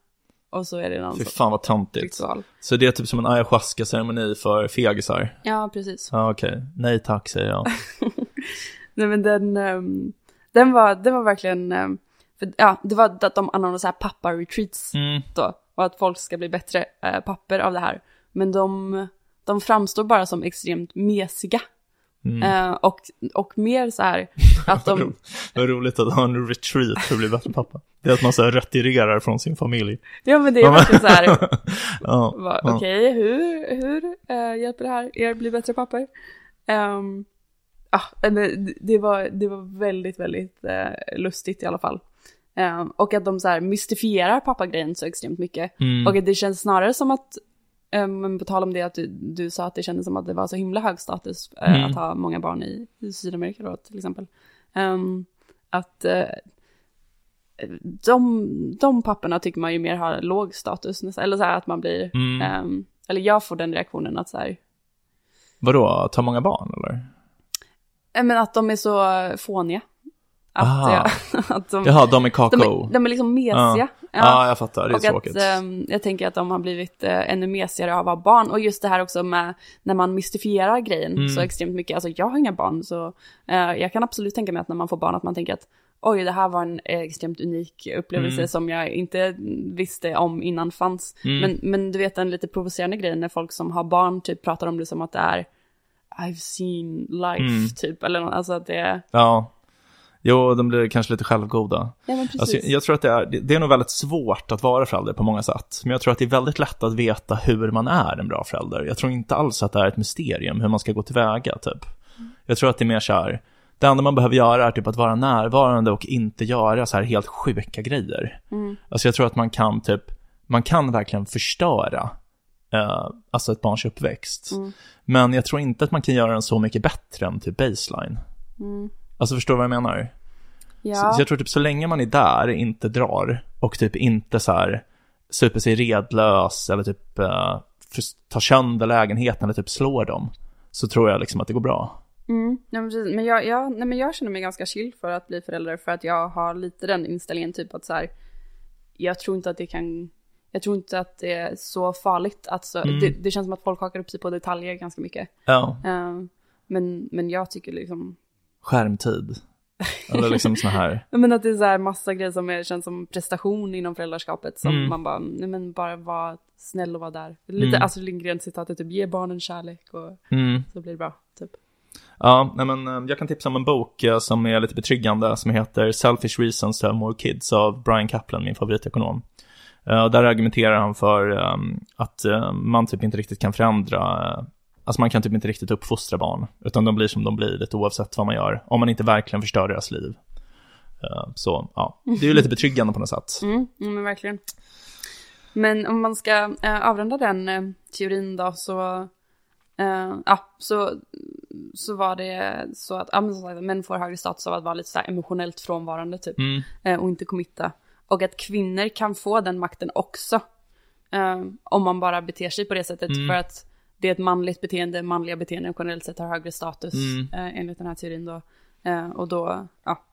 och så är det någon Fy fan vad töntigt. ritual. Så det är typ som en ayahuasca-ceremoni för fegisar? Ja, precis. Ja, okej. Nej tack, säger jag. [laughs] Nej men den, ehm, den, var, den var verkligen, ehm, för, ja, det var att de anordnade så här pappa-retreats Mm. då. Och att folk ska bli bättre eh, papper av det här. Men de, de framstår bara som extremt mesiga. Mm. Eh, och, och mer så här att [laughs] de, Vad roligt att ha en retreat för att bli bättre pappa. Det är att man så här retirerar från sin familj. ja men det är verkligen så här, [laughs] Ja, ja. Okej, hur, hur eh, hjälper det här er bli bättre papper? Um, ah, men det, var, det var väldigt, väldigt eh, lustigt i alla fall. Ehm, och att de så här mystifierar pappagrejen så extremt mycket. Mm. Och att det känns snarare som att, eh, men på tal om det att du, du sa att det kändes som att det var så himla hög status eh, Mm. att ha många barn i, i Sydamerika då till exempel. Ehm, att eh, de, de papporna tycker man ju mer har låg status, eller så här att man blir, Mm. ehm, eller jag får den reaktionen att så här, Vadå, ta många barn eller? Nej, Men att de är så fåniga. Att, ja, [laughs] att de, Jaha, de är de, kakao. är, de är liksom mesiga. Ja. Ja, jag fattar. Det är och tråkigt. att, ehm, jag tänker att de har blivit eh, ännu mesigare av att ha barn. Och just det här också med när man mystifierar grejen Mm. så extremt mycket. Alltså jag har inga barn så eh, jag kan absolut tänka mig att när man får barn att man tänker att oj det här var en extremt unik upplevelse Mm. som jag inte visste om innan fanns. Mm. Men, men du vet den lite provocerande grejen när folk som har barn typ pratar om det som att det är I've seen life Mm. typ. Eller alltså att det är, Ja. Jo, de blir kanske lite självgoda. ja men precis. Alltså, jag tror att det är, det- är nog väldigt svårt att vara förälder på många sätt. Men jag tror att det är väldigt lätt att veta hur man är en bra förälder. Jag tror inte alls att det är ett mysterium hur man ska gå tillväga, typ. Jag tror att det är mer så här, det enda man behöver göra är typ att vara närvarande och inte göra så här helt sjuka grejer. Mm. Alltså jag tror att man kan typ, man kan verkligen förstöra, eh, alltså ett barns uppväxt. Mm. Men jag tror inte att man kan göra den så mycket bättre än typ baseline. Mm. Alltså förstår du vad jag menar? Så, Ja. så jag tror typ så länge man är där, inte drar och typ inte så här super sig redlös eller typ uh, tar sönder lägenheten eller typ slår dem. Så tror jag liksom att det går bra. Mm, nej, men. Men jag, jag, nej, men jag känner mig ganska chill för att bli förälder för att jag har lite den inställningen typ att så här, jag tror inte att det kan, jag tror inte att det är så farligt. Att så, Mm. det, det känns som att folk hakar upp sig på detaljer ganska mycket. Ja, Eh, men, men jag tycker liksom, skärmtid. Eller liksom såna här, [laughs] men att det är så här massa grejer som är, känns som prestation inom föräldraskapet. Som Mm. man bara, nej men bara vara snäll och vara där. Lite Mm. Astrid Lindgren-citatet, typ ge barnen kärlek och mm. så blir det bra. Typ. Ja, nej men eh, jag kan tipsa om en bok eh, som är lite betryggande som heter Selfish Reasons to Have More Kids av Brian Kaplan, min favoritekonom. Eh, där argumenterar han för att man typ inte riktigt kan förändra, alltså man kan typ inte riktigt uppfostra barn, utan de blir som de blir lite oavsett vad man gör, om man inte verkligen förstör deras liv. Eh, så ja, det är ju lite betryggande på något sätt. Mm, mm, men verkligen. Men om man ska eh, avrunda den eh, teorin då så, ja, så, så var det så att ja, men som sagt, män får högre status av att vara lite så emotionellt frånvarande typ Mm, och inte committa. Och att kvinnor kan få den makten också om man bara beter sig på det sättet Mm. för att det är ett manligt beteende, manliga beteenden generellt sett har högre status Mm. eh, enligt den här teorin då. Eh, och då, ja.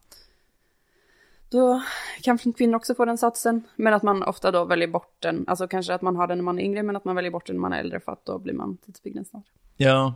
Då kan kvinnor också få den satsen, men att man ofta då väljer bort den, alltså kanske att man har den när man är yngre, men att man väljer bort den när man är äldre för att då blir man tidsbegränsad. Ja,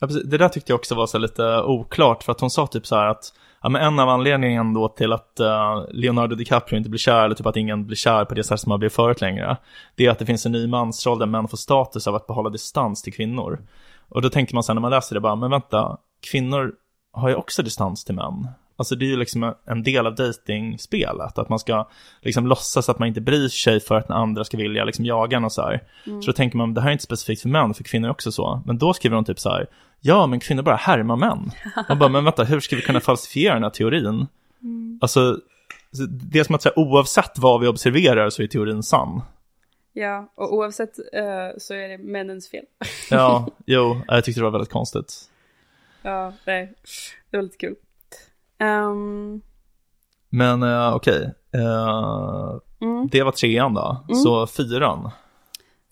ja precis. det där tyckte jag också var så lite oklart, för att hon sa typ så här att Ja, men en av anledningarna då till att uh, Leonardo DiCaprio inte blir kär, eller typ att ingen blir kär på det sätt som man blev förut längre, det är att det finns en ny mansroll där män får status av att behålla distans till kvinnor. Och då tänker man sen när man läser det bara, men vänta, kvinnor har ju också distans till män. Alltså det är ju liksom en del av dejtingspelet, att man ska liksom låtsas att man inte bryr sig för att den andra ska vilja liksom jaga en och så här. Så då tänker man, det här är inte specifikt för män, för kvinnor är också så. Men då skriver de typ så här, ja men kvinnor bara härmar män. [laughs] Man bara, men vänta, hur ska vi kunna falsifiera den här teorin? Alltså, det är som att säga, oavsett vad vi observerar så är teorin sann. Ja, och oavsett eh, så är det männens fel. Ja, [laughs] jo, jag tyckte det var väldigt konstigt. ja, nej, det var lite kul. Ehm, Men uh, okej, Eh, mm. det var trean då. Så fyran.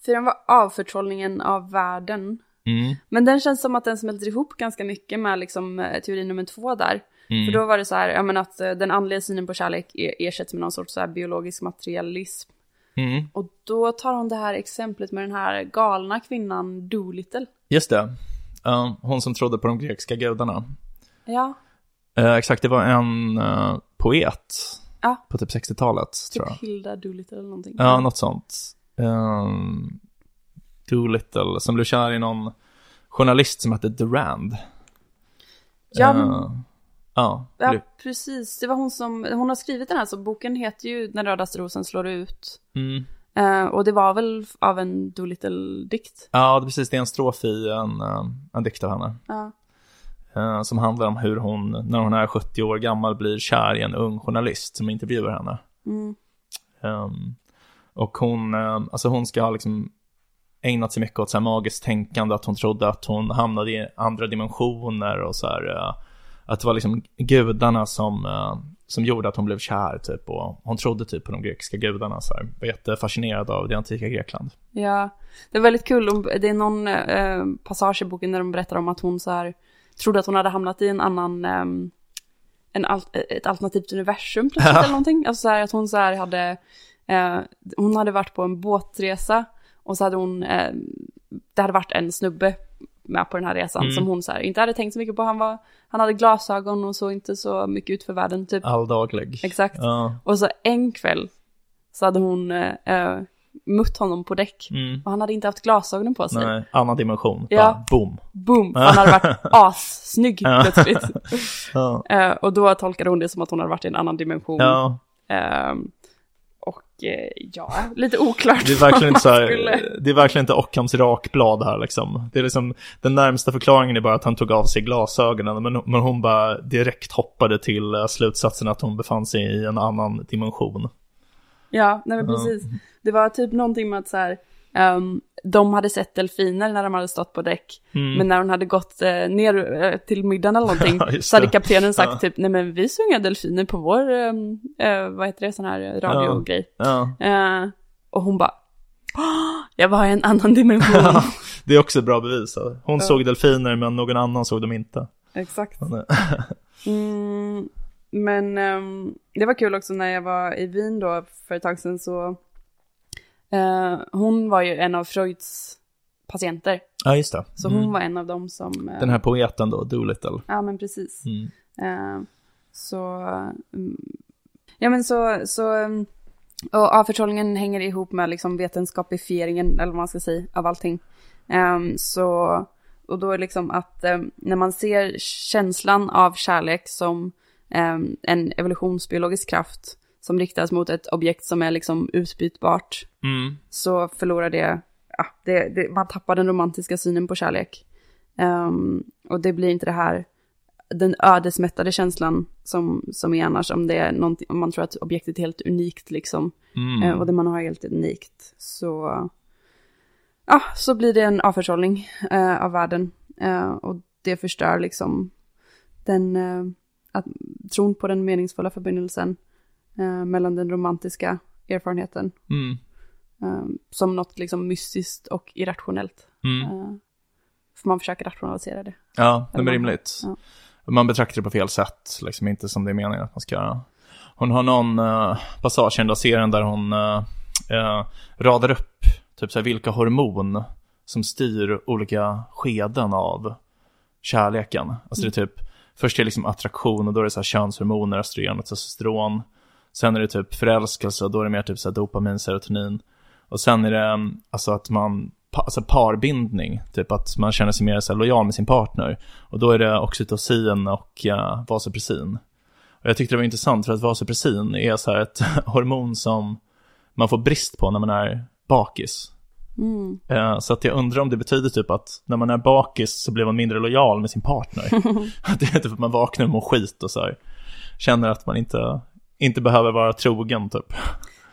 Fyran var avförtrollningen av världen. Mm. Men den känns som att den smälter ihop ganska mycket med liksom, eh, teori nummer två där. Mm. För då var det så här, ja, men att den andliga synen på kärlek e- ersätts med någon sorts så här biologisk materialism. Mm. Och då tar hon det här exemplet med den här galna kvinnan Doolittle. Just det. Eh, hon som trodde på de grekiska gudarna. Ja, Eh, exakt, det var en eh, poet Ja. på typ 60-talet, tror typ jag. Hilda Doolittle eller någonting. Ja, något sånt. Um, Doolittle, som blev kär i någon journalist som hette Durand. Ja, men- Eh, ja, Ja, blev- precis. Det var hon som, hon har skrivit den här, så boken heter ju Den rödaste rosen slår ut. mm. Eh, och det var väl av en Doolittle-dikt. ja, det är precis, det är en strof i en, eh, en dikt av henne. Ja. Eh, som handlar om hur hon, när hon är 70 år gammal, blir kär i en ung journalist som intervjuar henne. Mm. Um, och hon, um, alltså hon ska ha liksom ägnat sig mycket åt så här magiskt tänkande, att hon trodde att hon hamnade i andra dimensioner och så här, uh, att det var liksom gudarna som, som gjorde att hon blev kär typ och hon trodde typ på de grekiska gudarna så här, var jättefascinerad av det antika Grekland. Ja, det är väldigt kul. om- Det är någon eh, passage i boken där de berättar om att hon så här trodde att hon hade hamnat i en annan, ehm, en al ett alternativt universum plötsligt eller någonting. Alltså så här att hon så här hade, eh, hon hade varit på en båtresa och så hade hon, eh, det hade varit en snubbe med på den här resan Mm. som hon så här inte hade tänkt så mycket på. Han var, han hade glasögon och såg inte så mycket ut för världen typ. Alldaglig. Exakt. Ja. Och så en kväll så hade hon eh, eh, mött honom på däck. Mm. Och han hade inte haft glasögonen på sig. Nej, annan dimension. Ja. Bara, boom. Boom! Han hade varit [laughs] assnygg plötsligt. [laughs] Ja. Eh, och då tolkade hon det som att hon hade varit i en annan dimension. ja. Ehm, och eh, ja, lite oklart. Det är verkligen inte så här, skulle- det är verkligen inte Ockhams rakblad här liksom. Det är liksom, den närmsta förklaringen är bara att han tog av sig glasögonen, men, men hon bara direkt hoppade till eh, slutsatsen att hon befann sig i en annan dimension. Ja, nej men precis. Det var typ någonting med att så här, ehm, de hade sett delfiner när de hade stått på däck. Mm. Men när hon hade gått eh, ner eh, till middagen eller någonting [laughs] Ja, så hade kaptenen sagt Ja. typ, nej men vi såg inga delfiner på vår, ehm, eh, vad heter det, sån här radiogrej. Ja. Eh, och hon bara, "Åh, jag var i en annan dimension. [laughs] Det är också ett bra bevis. Hon såg delfiner men någon annan såg dem inte. Exakt. Eh, Mm, men ehm, det var kul också när jag var i Wien då för ett tag sedan så, eh, hon var ju en av Freuds patienter. Ja, just det. Så Mm. hon var en av dem som... eh, Den här poeten då, Doolittle. Ja, men precis. Mm. Eh, så... mm, ja, men så... så mm, och avförtrollningen hänger ihop med liksom vetenskapifieringen, eller vad man ska säga, av allting. Ehm, så... Och då är liksom att när man ser känslan av kärlek som en evolutionsbiologisk kraft som riktas mot ett objekt som är liksom utbytbart Mm. så förlorar det, ja, det, det, man tappar den romantiska synen på kärlek. Ehm, och det blir inte det här, den ödesmättade känslan som, som är annars om det är om man tror att objektet är helt unikt liksom. Mm. Eh, och det man har är helt unikt. Så, ja, så blir det en avförtrollning eh, av världen. Och det förstör liksom den, eh, att, tron på den meningsfulla förbindelsen eh, mellan den romantiska erfarenheten Mm. eh, som något liksom mystiskt och irrationellt. Mm. Eh, för man försöker rationalisera det. Ja, det är rimligt. ja. Man betraktar det på fel sätt, liksom inte som det är meningen att man ska göra. Hon har någon uh, passage i den där serien där hon uh, uh, radar upp typ så här, vilka hormon som styr olika skeden av kärleken. Alltså det är typ, först är det liksom attraktion och då är det så här könshormoner, östrogen och testosteron. Sen är det typ förälskelse och då är det mer typ så här dopamin, serotonin. Och sen är det mm, alltså att man, alltså parbindning, typ att man känner sig mer så här lojal med sin partner. Och då är det oxytocin och uh, vasopressin. Och jag tyckte det var intressant för att vasopressin är så här ett [laughs] hormon som man får brist på när man är bakis. Mm. Eh, Så att jag undrar om det betyder typ att när man är bakis så blir man mindre lojal med sin partner. [laughs] [laughs] Att det är typ att man vaknar och mår skit och så här. Känner att man inte, inte behöver vara trogen typ.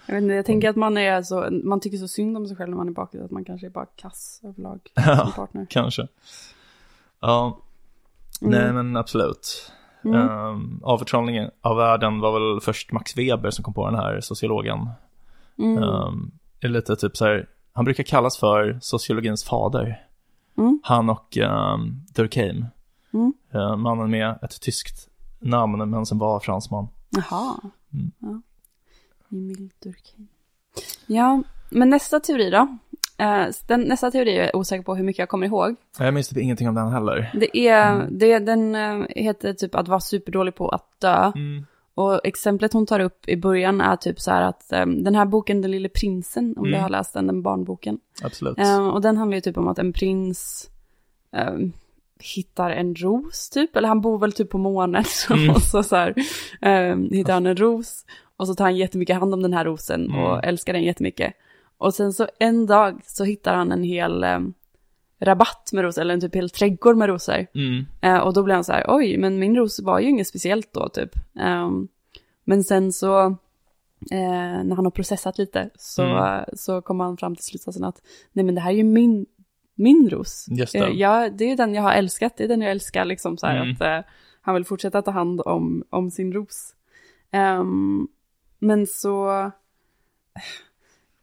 Jag, vet inte, jag tänker att man är så, man tycker så synd om sig själv när man är bakis, att man kanske är bara kass överlag som [laughs] partner. Kanske. Ja, Mm. nej men absolut. Mm. Um, avförtrollningen av världen var väl först Max Weber som kom på den här sociologen. Mm. Um, lite typ så här, han brukar kallas för sociologins fader. Mm. Han och um, Durkheim. Mm. Uh, mannen med ett tyskt namn men som var fransman. Jaha. Mm. Ja. Emil Durkheim. Ja, men nästa teori då? Eh, den, nästa teori är jag osäker på hur mycket jag kommer ihåg. Jag minns typ ingenting om den heller. Det är, det, den eh, heter typ att vara superdålig på att dö. Mm. Och exemplet hon tar upp i början är typ så här att eh, den här boken, Den lille prinsen, om du Mm. har läst den, den barnboken. Absolut. Eh, och den handlar ju typ om att en prins eh, hittar en ros typ, eller han bor väl typ på månen. [laughs] Mm. och så, så här, hittar han en ros och så tar han jättemycket hand om den här rosen Mm. och älskar den jättemycket. Och sen så en dag så hittar han en hel rabatt med rosor, eller en typ hel trädgård med rosor. Mm. Eh, och då blev han så här, oj, men min ros var ju inget speciellt då typ. Ehm, men sen så, eh, när han har processat lite, så, Mm. så kom han fram till slutsatsen att, nej men det här är ju min, min ros. Just det. Eh, ja, det är ju den jag har älskat, det är den jag älskar liksom så här Mm. att eh, han vill fortsätta ta hand om, om sin ros. Ehm, men så,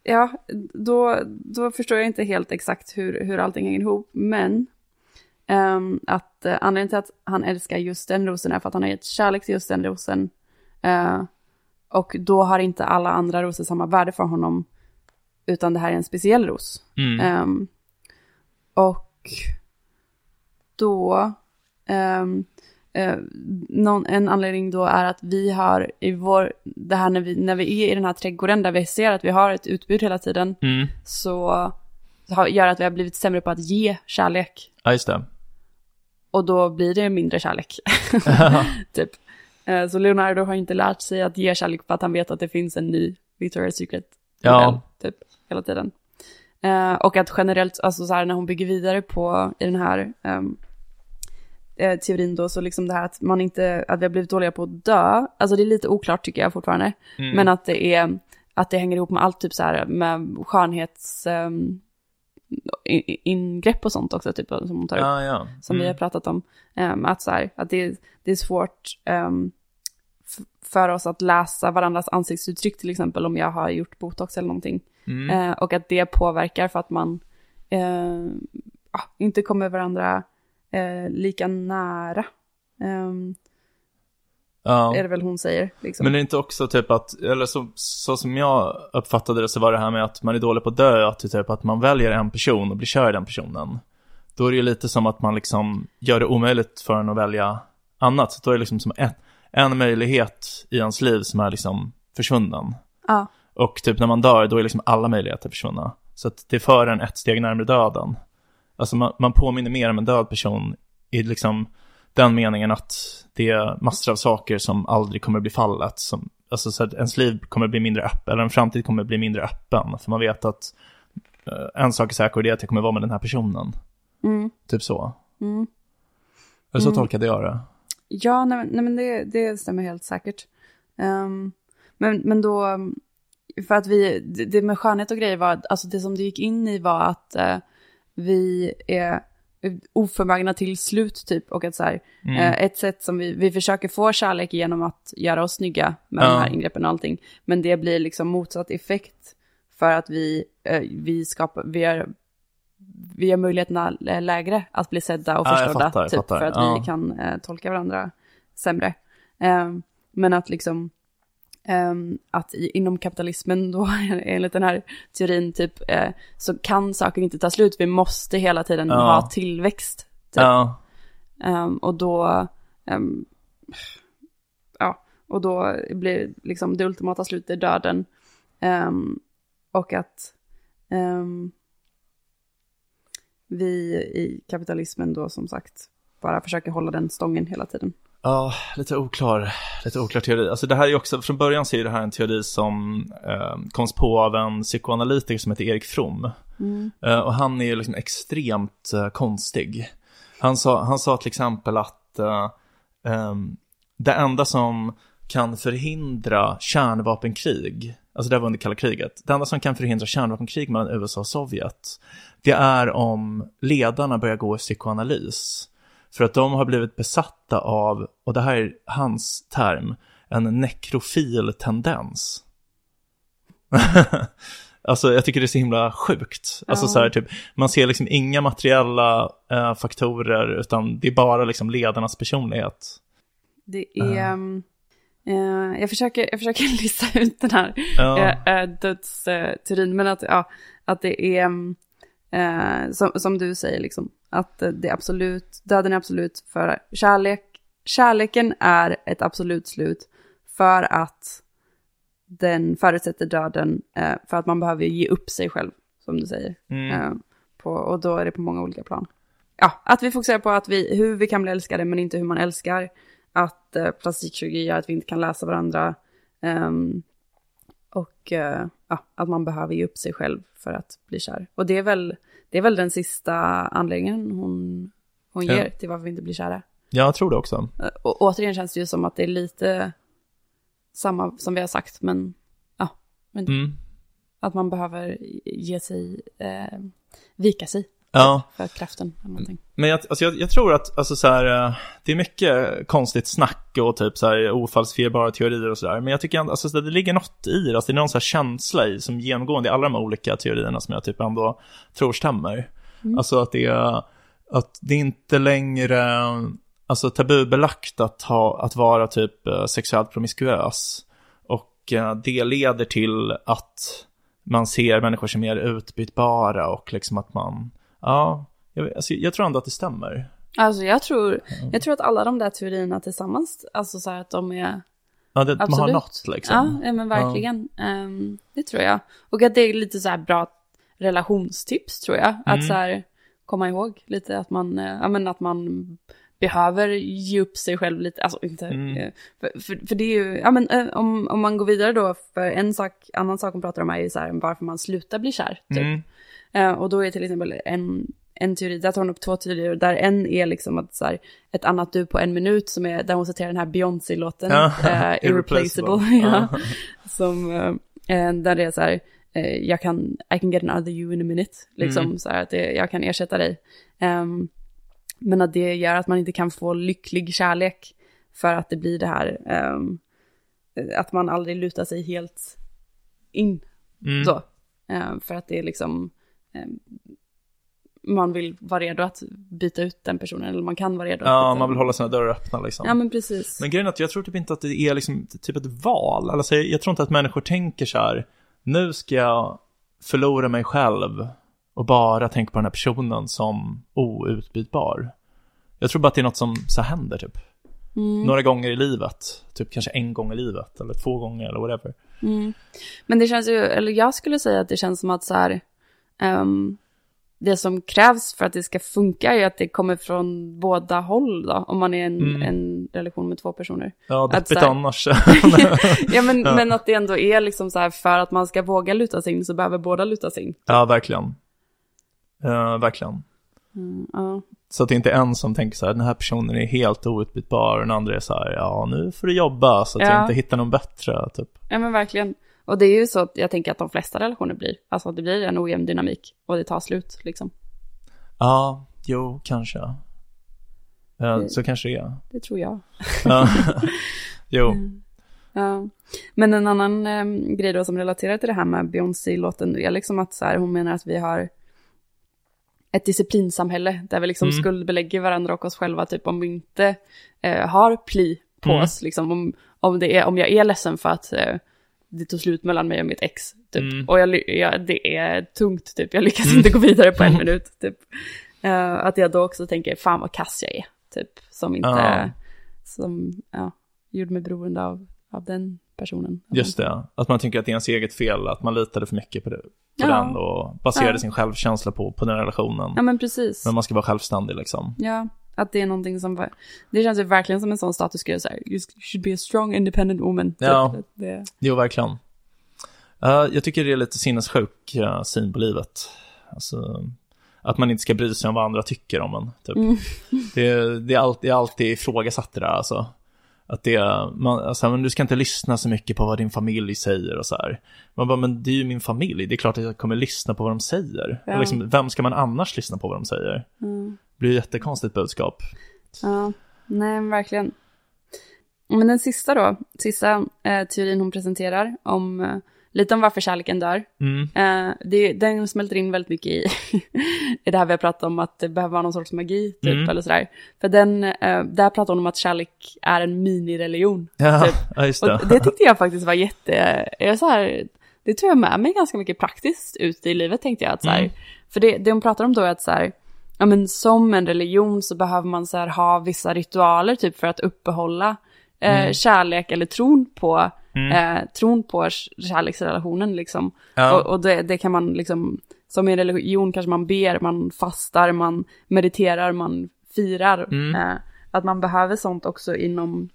ja, då, då förstår jag inte helt exakt hur, hur allting hänger ihop, men Ehm, att uh, anledningen till att han älskar just den rosen är för att han har gett kärlek till just den rosen. Eh, och då har inte alla andra rosor samma värde för honom. Utan det här är en speciell ros. Mm. Ehm, och då, ehm, eh, någon, en anledning då är att vi har i vår, det här när vi, när vi är i den här trädgården där vi ser att vi har ett utbud hela tiden, Mm. så har, gör att vi har blivit sämre på att ge kärlek. Ja, just det. Och då blir det mindre kärlek. [laughs] [laughs] typ. Eh, Så Leonardo har inte lärt sig att ge kärlek för att han vet att det finns en ny Victoria's Secret. Ja. Typ, hela tiden. Eh, och att generellt, alltså så här när hon bygger vidare på i den här ehm, eh, teorin då, så liksom det här att man inte, att vi har blivit dåliga på att dö. Alltså det är lite oklart tycker jag fortfarande. Mm. Men att det är, att det hänger ihop med allt typ så här med skönhets... ehm, ingrepp och sånt också, typ, som hon tar upp Ja, ja. som vi har Mm. pratat om. Ehm, att så här, att det, det är svårt f- för oss att läsa varandras ansiktsuttryck till exempel om jag har gjort botox eller någonting. Mm. Eh, och att det påverkar för att man eh, ja, inte kommer varandra eh, lika nära. Ehm, Ja. Är det väl hon säger. Liksom. Men det är inte också typ att, eller så, så som jag uppfattade det så var det här med att man är dålig på att dö, att typ att man väljer en person och blir kär i den personen. Då är det ju lite som att man liksom gör det omöjligt för en att välja annat. Så då är det liksom som ett, en möjlighet i ens liv som är liksom försvunnen. Ja, Och typ när man dör, då är liksom alla möjligheter försvunna. Så att det för en ett steg närmare döden. Alltså man, man påminner mer om en död person i liksom den meningen att det är massor av saker som aldrig kommer bli fallet. Som, alltså så att ens liv kommer bli mindre öppen, eller en framtid kommer bli mindre öppen. För man vet att eh, en sak är säker och det är att jag kommer vara med den här personen. mm, Typ så. mm. Eller så Mm. tolkade jag det. Ja, nej, nej men det, det stämmer helt säkert. Ehm, men, men då, um, för att vi, det, det med skönhet och grejer var, alltså det som det gick in i var att eh, vi är oförmögna till slut typ. Och att så här, Mm. eh, ett sätt som vi, vi försöker få kärlek genom att göra oss snygga med Ja. de här ingreppen och allting. Men det blir liksom motsatt effekt för att vi, eh, vi skapar, vi är vi gör möjligheterna lä- lägre att bli sedda och Ja, förstådda. fattar, jag typ, för att Ja. vi kan eh, tolka varandra sämre. Ehm, men att liksom, att i, inom kapitalismen då, [laughs] enligt den här teorin, typ, eh, så kan saker inte ta slut. Vi måste hela tiden Ja. ha tillväxt. Typ. Ja, Ehm, och då, ehm, ja, och då blir liksom det ultimata slutet döden. Ehm, och att ehm, vi i kapitalismen då som sagt bara försöker hålla den stången hela tiden. Ja, lite oklar, lite oklar teori. Alltså det här är också, från början så är det här en teori som eh, koms på av en psykoanalytiker som heter Erik From. Eh, och han är liksom extremt eh, konstig. Han sa, han sa till exempel att eh, ehm, det enda som kan förhindra kärnvapenkrig, alltså det var under kalla kriget, det enda som kan förhindra kärnvapenkrig mellan USA och Sovjet, det är om ledarna börjar gå i psykoanalys. För att de har blivit besatta av, och det här är hans term, en nekrofil tendens. [laughs] alltså jag tycker det är så himla sjukt. Alltså Ja. så här typ, man ser liksom inga materiella eh, faktorer utan det är bara liksom ledarnas personlighet. Det är... ehm, eh, jag, försöker, jag försöker [laughs] lista ut den här Ja, eh, eh, dödsteorin, men att, ja, att det är, mm, eh, som, som du säger, liksom, att det är absolut, döden är absolut för kärlek. Kärleken är ett absolut slut för att den förutsätter döden, eh, för att man behöver ge upp sig själv, som du säger. mm, Eh, på, och då är det på många olika plan. Ja, att vi fokuserar på att vi, hur vi kan bli älskade, men inte hur man älskar. Att eh, plastikkirurgi gör att vi inte kan läsa varandra. Ehm, och eh, ja, att man behöver ge upp sig själv för att bli kär. Och det är väl, det är väl den sista anledningen hon, hon Ja. ger till varför vi inte blir kära. jag tror det också. Eh, Och återigen känns det ju som att det är lite samma som vi har sagt, men ja, men Mm. att man behöver ge sig, eh, vika sig Ja, för kraften eller någonting. men jag, alltså jag, jag tror att alltså så här, eh, det är mycket konstigt snack och typ så här ofalsifierbara teorier och sådär. Men jag tycker alltså så det ligger något i det, alltså det är någon så här känsla i som genomgående i alla de här olika teorierna som jag typ ändå tror stämmer. Mm. Alltså att det är, att det är inte längre alltså, tabubelagt att, ha, att vara typ eh, sexuellt promiskuös. Och eh, det leder till att man ser människor som mer utbytbara och liksom att man, ja, jag, alltså, jag tror ändå att det stämmer. Alltså jag tror, jag tror att alla de där teorierna tillsammans, alltså så här att de är Ja, det, man har Absolut. något liksom. Ja, ja men verkligen. Ehm, det tror jag. Och att det är lite så här bra relationstips tror jag. Att Mm. så här komma ihåg lite att man, eh, ja men att man behöver ge upp sig själv lite, alltså inte, Mm. eh, för, för, för det är ju, ja men eh, om, om man går vidare då, för en sak, annan sak hon pratar om är ju så här varför man slutar bli kär, typ. Mm. Eh, och då är till exempel en, en teori, där tar hon upp två teorier, där en är liksom att så här, ett annat du på en minut som är, där hon citerar den här Beyoncé-låten, eh, [laughs] Irreplaceable, [laughs] Ja. som, eh, där det är så här, jag kan, I can get another you in a minute, liksom Mm. så här att det, jag kan ersätta dig. Ehm, men att det gör att man inte kan få lycklig kärlek, för att det blir det här, ehm, att man aldrig lutar sig helt in Mm. så. Eh, för att det är liksom, eh, man vill vara redo att byta ut den personen, eller man kan vara redo Ja, man vill hålla sina dörrar öppna liksom. Ja, men precis. Men grejen är att jag tror typ inte att det är liksom typ ett val. Alltså, jag tror inte att människor tänker så här, nu ska jag förlora mig själv och bara tänka på den här personen som outbytbar. Jag tror bara att det är något som så händer typ. Mm. Några gånger i livet, typ kanske en gång i livet eller två gånger eller whatever. Mm. Men det känns ju, eller jag skulle säga att det känns som att så här, ehm, det som krävs för att det ska funka är att det kommer från båda håll då, om man är en, Mm. en relation med två personer. Ja, deppigt här- annars. [laughs] Ja, men, Ja. men att det ändå är liksom så här, för att man ska våga luta sig in så behöver båda luta sig in. ja, verkligen. Ja, verkligen. Mm, ja. Så att det inte är en som tänker så här, den här personen är helt outbytbar och den andra är så här, ja nu får du jobba så att jag Ja. inte hittar någon bättre, typ. ja, men verkligen. Och det är ju så att jag tänker att de flesta relationer blir, alltså att det blir en ojämn dynamik och det tar slut liksom. Ja, jo, kanske. Ja, Det- så kanske det är. Det tror jag. Ja. [laughs] jo, Ja. Men en annan eh, grej då som relaterar till det här med Beyoncé-låten är liksom att så här, hon menar att vi har ett disciplinsamhälle där vi liksom Mm. skuldbelägger varandra och oss själva typ om vi inte eh, har pli på Mm. oss liksom om, om, det är, om jag är ledsen för att eh, det tog slut mellan mig och mitt ex typ Mm. och jag, jag, det är tungt typ jag lyckas Mm. inte gå vidare på en [laughs] minut typ Eh, att jag då också tänker fan vad kass jag är typ som inte Ja. som ja, gjorde mig beroende av, av den personen. just det. Att man tycker att det är ens eget fel, att man litade för mycket på, det, på Ja. den och baserade Ja. sin självkänsla på, på den relationen. Ja men precis. Men man ska vara självständig liksom. Ja, att det är någonting som, det känns ju verkligen som en sån statusgrej så här, you should be a strong independent woman. Typ. Ja. Det, Jo, verkligen. Eh, jag tycker det är lite sinnessjuk uh, syn på livet. Alltså, att man inte ska bry sig om vad andra tycker om en. Typ. Mm. Det, det, är alltid, det är alltid ifrågasatt det där alltså. Att det, man, alltså, men du ska inte lyssna så mycket på vad din familj säger och så här. Man bara, men det är ju min familj, det är klart att jag kommer lyssna på vad de säger. Ja. Liksom, vem ska man annars lyssna på vad de säger? mm. Det blir ju jättekonstigt budskap. Ja, nej verkligen. Men den sista då, sista eh, teorin hon presenterar om, eh, lite om varför kärleken dör. Mm. Eh, det, den smälter in väldigt mycket i, [laughs] i det här vi har pratat om, att det behöver vara någon sorts magi, typ, Mm. eller sådär. För den, eh, där pratar hon om att kärlek är en minireligion. Ja, Typ. [laughs] ja, just det. Och det tyckte jag faktiskt var jätte, jag så här, det tror jag med mig ganska mycket praktiskt ut i livet tänkte jag. Att så här, Mm. För det, det hon pratar om då är att så här, ja men som en religion så behöver man så här ha vissa ritualer typ för att uppehålla eh, Mm. kärlek eller tron på, Mm. eh, tron på kärleksrelationen liksom. Ja. Och, och det, det kan man liksom, som i en religion kanske man ber, man fastar, man mediterar, man firar. Mm. Eh, att man behöver sånt också inom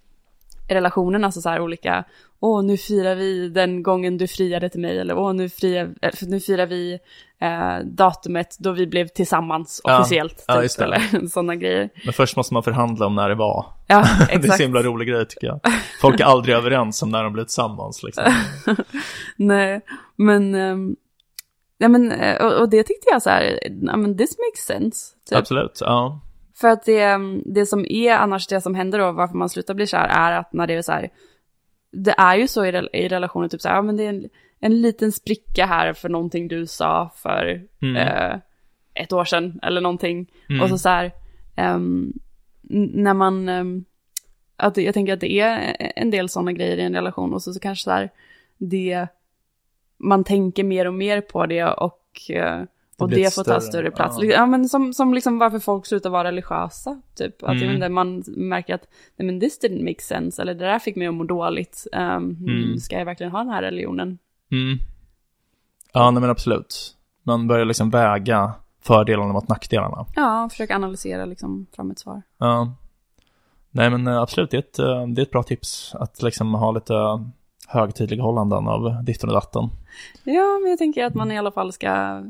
relationen, alltså så här olika, åh nu firar vi den gången du friade till mig, eller åh nu, fria, äh, nu firar vi eh, datumet då vi blev tillsammans Ja. officiellt, Ja, typ, eller [laughs] sådana grejer. Men först måste man förhandla om när det var. Ja, [laughs] Det är så exakt. himla rolig grej tycker jag. Folk är aldrig överens om när de blir tillsammans liksom. [laughs] Nej, men, ehm, ja, men eh, och, och det tyckte jag så här, ja men this makes sense. Typ. Absolut, ja. För att det, det som är annars det som händer då, varför man slutar bli kär, är att när det är så här, det är ju så i, i relationer, typ så här, ja men det är en, en liten spricka här för någonting du sa för Mm. eh, ett år sedan eller någonting. Mm. Och så så här, n- när man, ehm, att jag tänker att det är en del sådana grejer i en relation och så, så kanske så här, det, man tänker mer och mer på det och, eh, och det får ta större, plats. ja. Ja, men som, som liksom varför folk slutar vara religiösa, typ. Att Mm. inte, man märker att, nej men this didn't make sense, eller det där fick mig att må dåligt. Um, Mm. Ska jag verkligen ha den här religionen? Mm. Ja, nej men absolut. Man börjar liksom väga fördelarna mot nackdelarna. Ja, försöka analysera liksom fram ett svar. Ja. Nej men eh, absolut, det är, ett, eh, det är ett bra tips att liksom ha lite högtidliga hållanden av ditten och datten. Ja, men jag tänker att man i alla fall ska...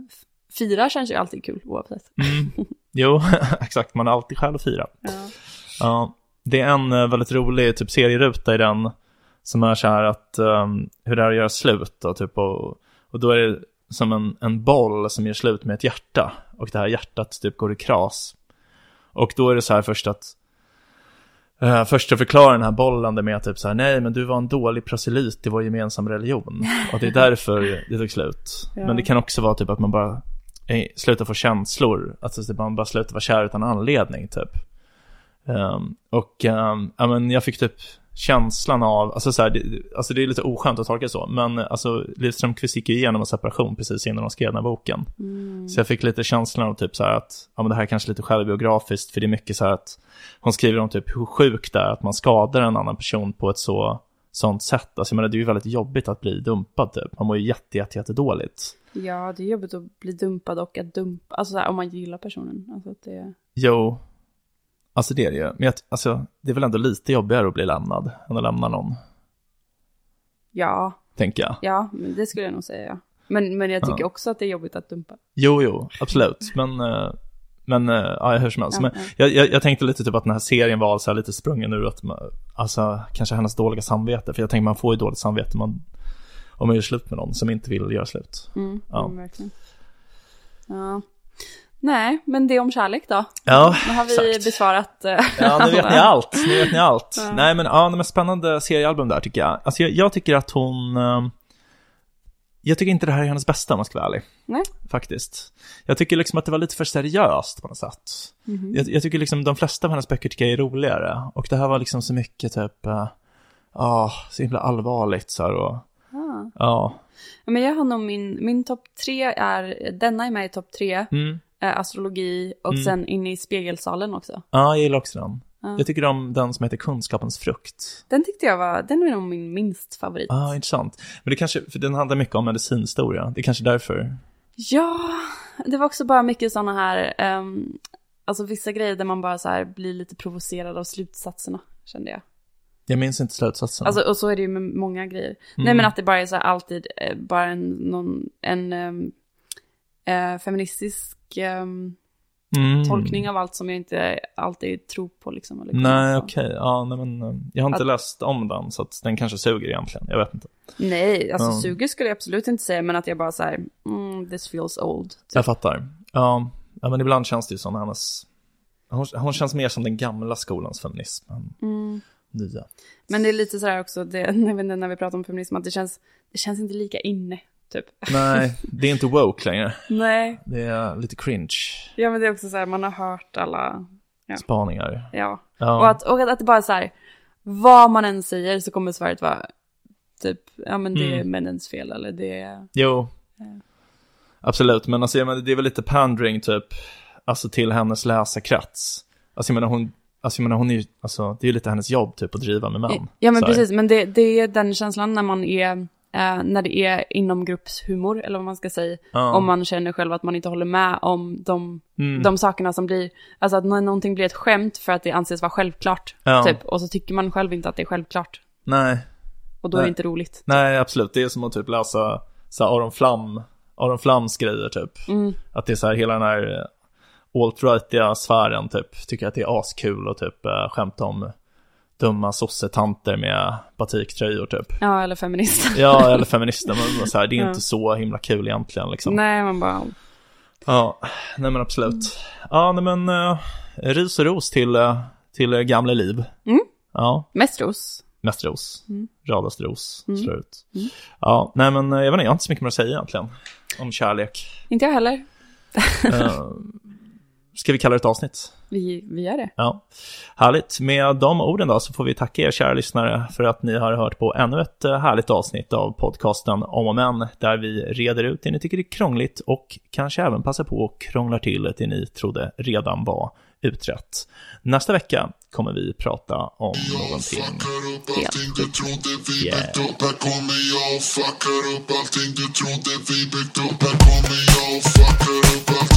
Fira känns ju alltid kul oavsett. Mm. Jo, [laughs] exakt, man har alltid skäl att fira. Ja. Ja, det är en eh, väldigt rolig typ serieruta i den som är så här att um, hur det är att göra slut då, typ och, och då är det som en, en boll som gör slut med ett hjärta och det här hjärtat typ går i kras. Och då är det så här först att uh, först att förklara den här bollen med typ så här nej men du var en dålig proselyt i vår gemensamma religion [laughs] och det är därför det tog slut. Ja. Men det kan också vara typ att man bara slutar få känslor, alltså man bara slutar vara kär utan anledning typ. Ehm, och um, ja, men jag fick typ känslan av, alltså, så här, det, alltså det är lite oskönt att tolka det så, men alltså Liv Strömquist gick ju igenom en separation precis innan hon skrev den här boken. Mm. Så jag fick lite känslan av typ så här att, ja men det här är kanske lite självbiografiskt, för det är mycket så här att hon skriver om typ hur sjukt det är att man skadar en annan person på ett så, sånt sätt. Alltså jag menar det är ju väldigt jobbigt att bli dumpad typ, man mår ju jätte, jätte, jätte dåligt. Ja, det är jobbigt att bli dumpad och att dumpa, alltså så här, om man gillar personen. Alltså att det... Jo, alltså det är det ju. Men jag, alltså, det är väl ändå lite jobbigare att bli lämnad än att lämna någon, Ja, tänker jag. ja, det skulle jag nog säga. Ja. Men, men jag tycker Ja. också att det är jobbigt att dumpa. Jo, jo, absolut. Men, eh, men eh, ja, hur som helst. Ja, Men ja. jag, jag, jag tänkte lite typ att den här serien var så här lite sprungen ur att, man- alltså kanske hennes dåliga samvete. För jag tänker man får ju dåligt samvete man, om man gör slut med någon som inte vill göra slut. Mm, Ja. mm, verkligen. Ja. Nej, men det om kärlek då. Ja, Nu har vi exakt. besvarat. eh, Ja, nu vet ni allt. Nu vet ni allt. Ja. Nej, men ja, men spännande seriealbum där tycker jag. Alltså jag, jag tycker att hon... eh, jag tycker inte det här är hennes bästa om jag ska vara ärlig. Nej. Faktiskt. Jag tycker liksom att det var lite för seriöst på något sätt. Mhm. Jag, jag tycker liksom de flesta av hennes böcker tycker jag är roligare. Och det här var liksom så mycket typ, ja, så himla allvarligt så här och, Ah. ja. Men jag har nog min, min topp tre är, denna är med i topp tre, Mm. eh, astrologi och Mm. sen inne i spegelsalen också. Ja, jag gillar också den. Ja. Jag tycker om den som heter Kunskapens frukt. Den tyckte jag var, den är nog min minst favorit. Ja, ah, intressant. Men det kanske, för den handlar mycket om medicinhistoria. Det är kanske därför. Ja, det var också bara mycket sådana här, ehm, alltså vissa grejer där man bara så här blir lite provocerad av slutsatserna, kände jag. Jag minns inte slutsatsen. Alltså, och så är det ju med många grejer. Nej Mm. men att det bara är så här alltid, eh, bara en, någon, en ehm, eh, feministisk ehm, Mm. tolkning av allt som jag inte alltid tror på liksom. Eller Nej, okej. Ja, nej men eh, jag har inte Att- läst om den, så att den kanske suger egentligen. Jag vet inte. Nej, alltså Ja. suger skulle jag absolut inte säga, men att jag bara så här, mm, this feels old. Typ. Jag fattar. Ja, men ibland känns det ju som hennes... Hon, hon känns mer som den gamla skolans feminism Mm. Nya. Men det är lite så här också, det, [laughs] när vi pratar om feminism, att det känns, det känns inte lika inne, typ. [laughs] Nej, det är inte woke längre. Nej, Det är lite cringe ja men det är också så här, man har hört alla, Ja. spaningar. ja. Ja, Och, att, och att, att det bara är så här, vad man än säger så kommer svaret vara typ, ja men det är Mm. männens fel eller det är, jo. Ja. Absolut, men alltså, jag menar, det är väl lite pandering typ, alltså till hennes läsarkrets. Alltså jag menar hon, alltså jag menar hon är ju, alltså det är ju lite hennes jobb typ att driva med män. ja men precis, men det, det är den känslan när man är, eh, när det är inomgruppshumor, eller vad man ska säga, Ja. om man känner själv att man inte håller med om de, Mm. de sakerna som blir, alltså att när någonting blir ett skämt för att det anses vara självklart, Ja. typ, och så tycker man själv inte att det är självklart, Nej, och då är Nej. det inte roligt. nej absolut. Det är som att typ läsa så här, Aron Flam, Aron Flams grejer typ. Mm. Att det är så här hela den här alt-rightiga sfären typ, tycker att det är askul och typ äh, skämta om dumma sossetanter med batiktröjor typ. Ja, eller feminist. Ja, eller feminister, men så här, det är [laughs] Ja. inte så himla kul egentligen liksom. Nej, man bara, Ja, nej men absolut. Ja, nej men uh, ris och ros till, uh, till uh, gamla liv. Mm. Ja, mest ros. mest ros. Mm. Radast ros, Mm. slår ut. Mm. Ja, nej men eh, jag vet inte, jag har inte så mycket mer att säga egentligen. Om kärlek. Inte jag heller. [laughs] Ska vi kalla det ett avsnitt? Vi, vi gör det. Ja, härligt. Med de orden då så får vi tacka er kära lyssnare för att ni har hört på ännu ett eh, härligt avsnitt av podcasten Om och Men där vi reder ut det ni tycker är krångligt och kanske även passar på och krånglar till det ni trodde redan var utrett. Nästa vecka kommer vi prata om någonting Helt allting du trodde vi Yeah. byggt upp Här kommer jag och fuckar upp allting du trodde vi byggt upp Här kommer jag och fuckar upp allting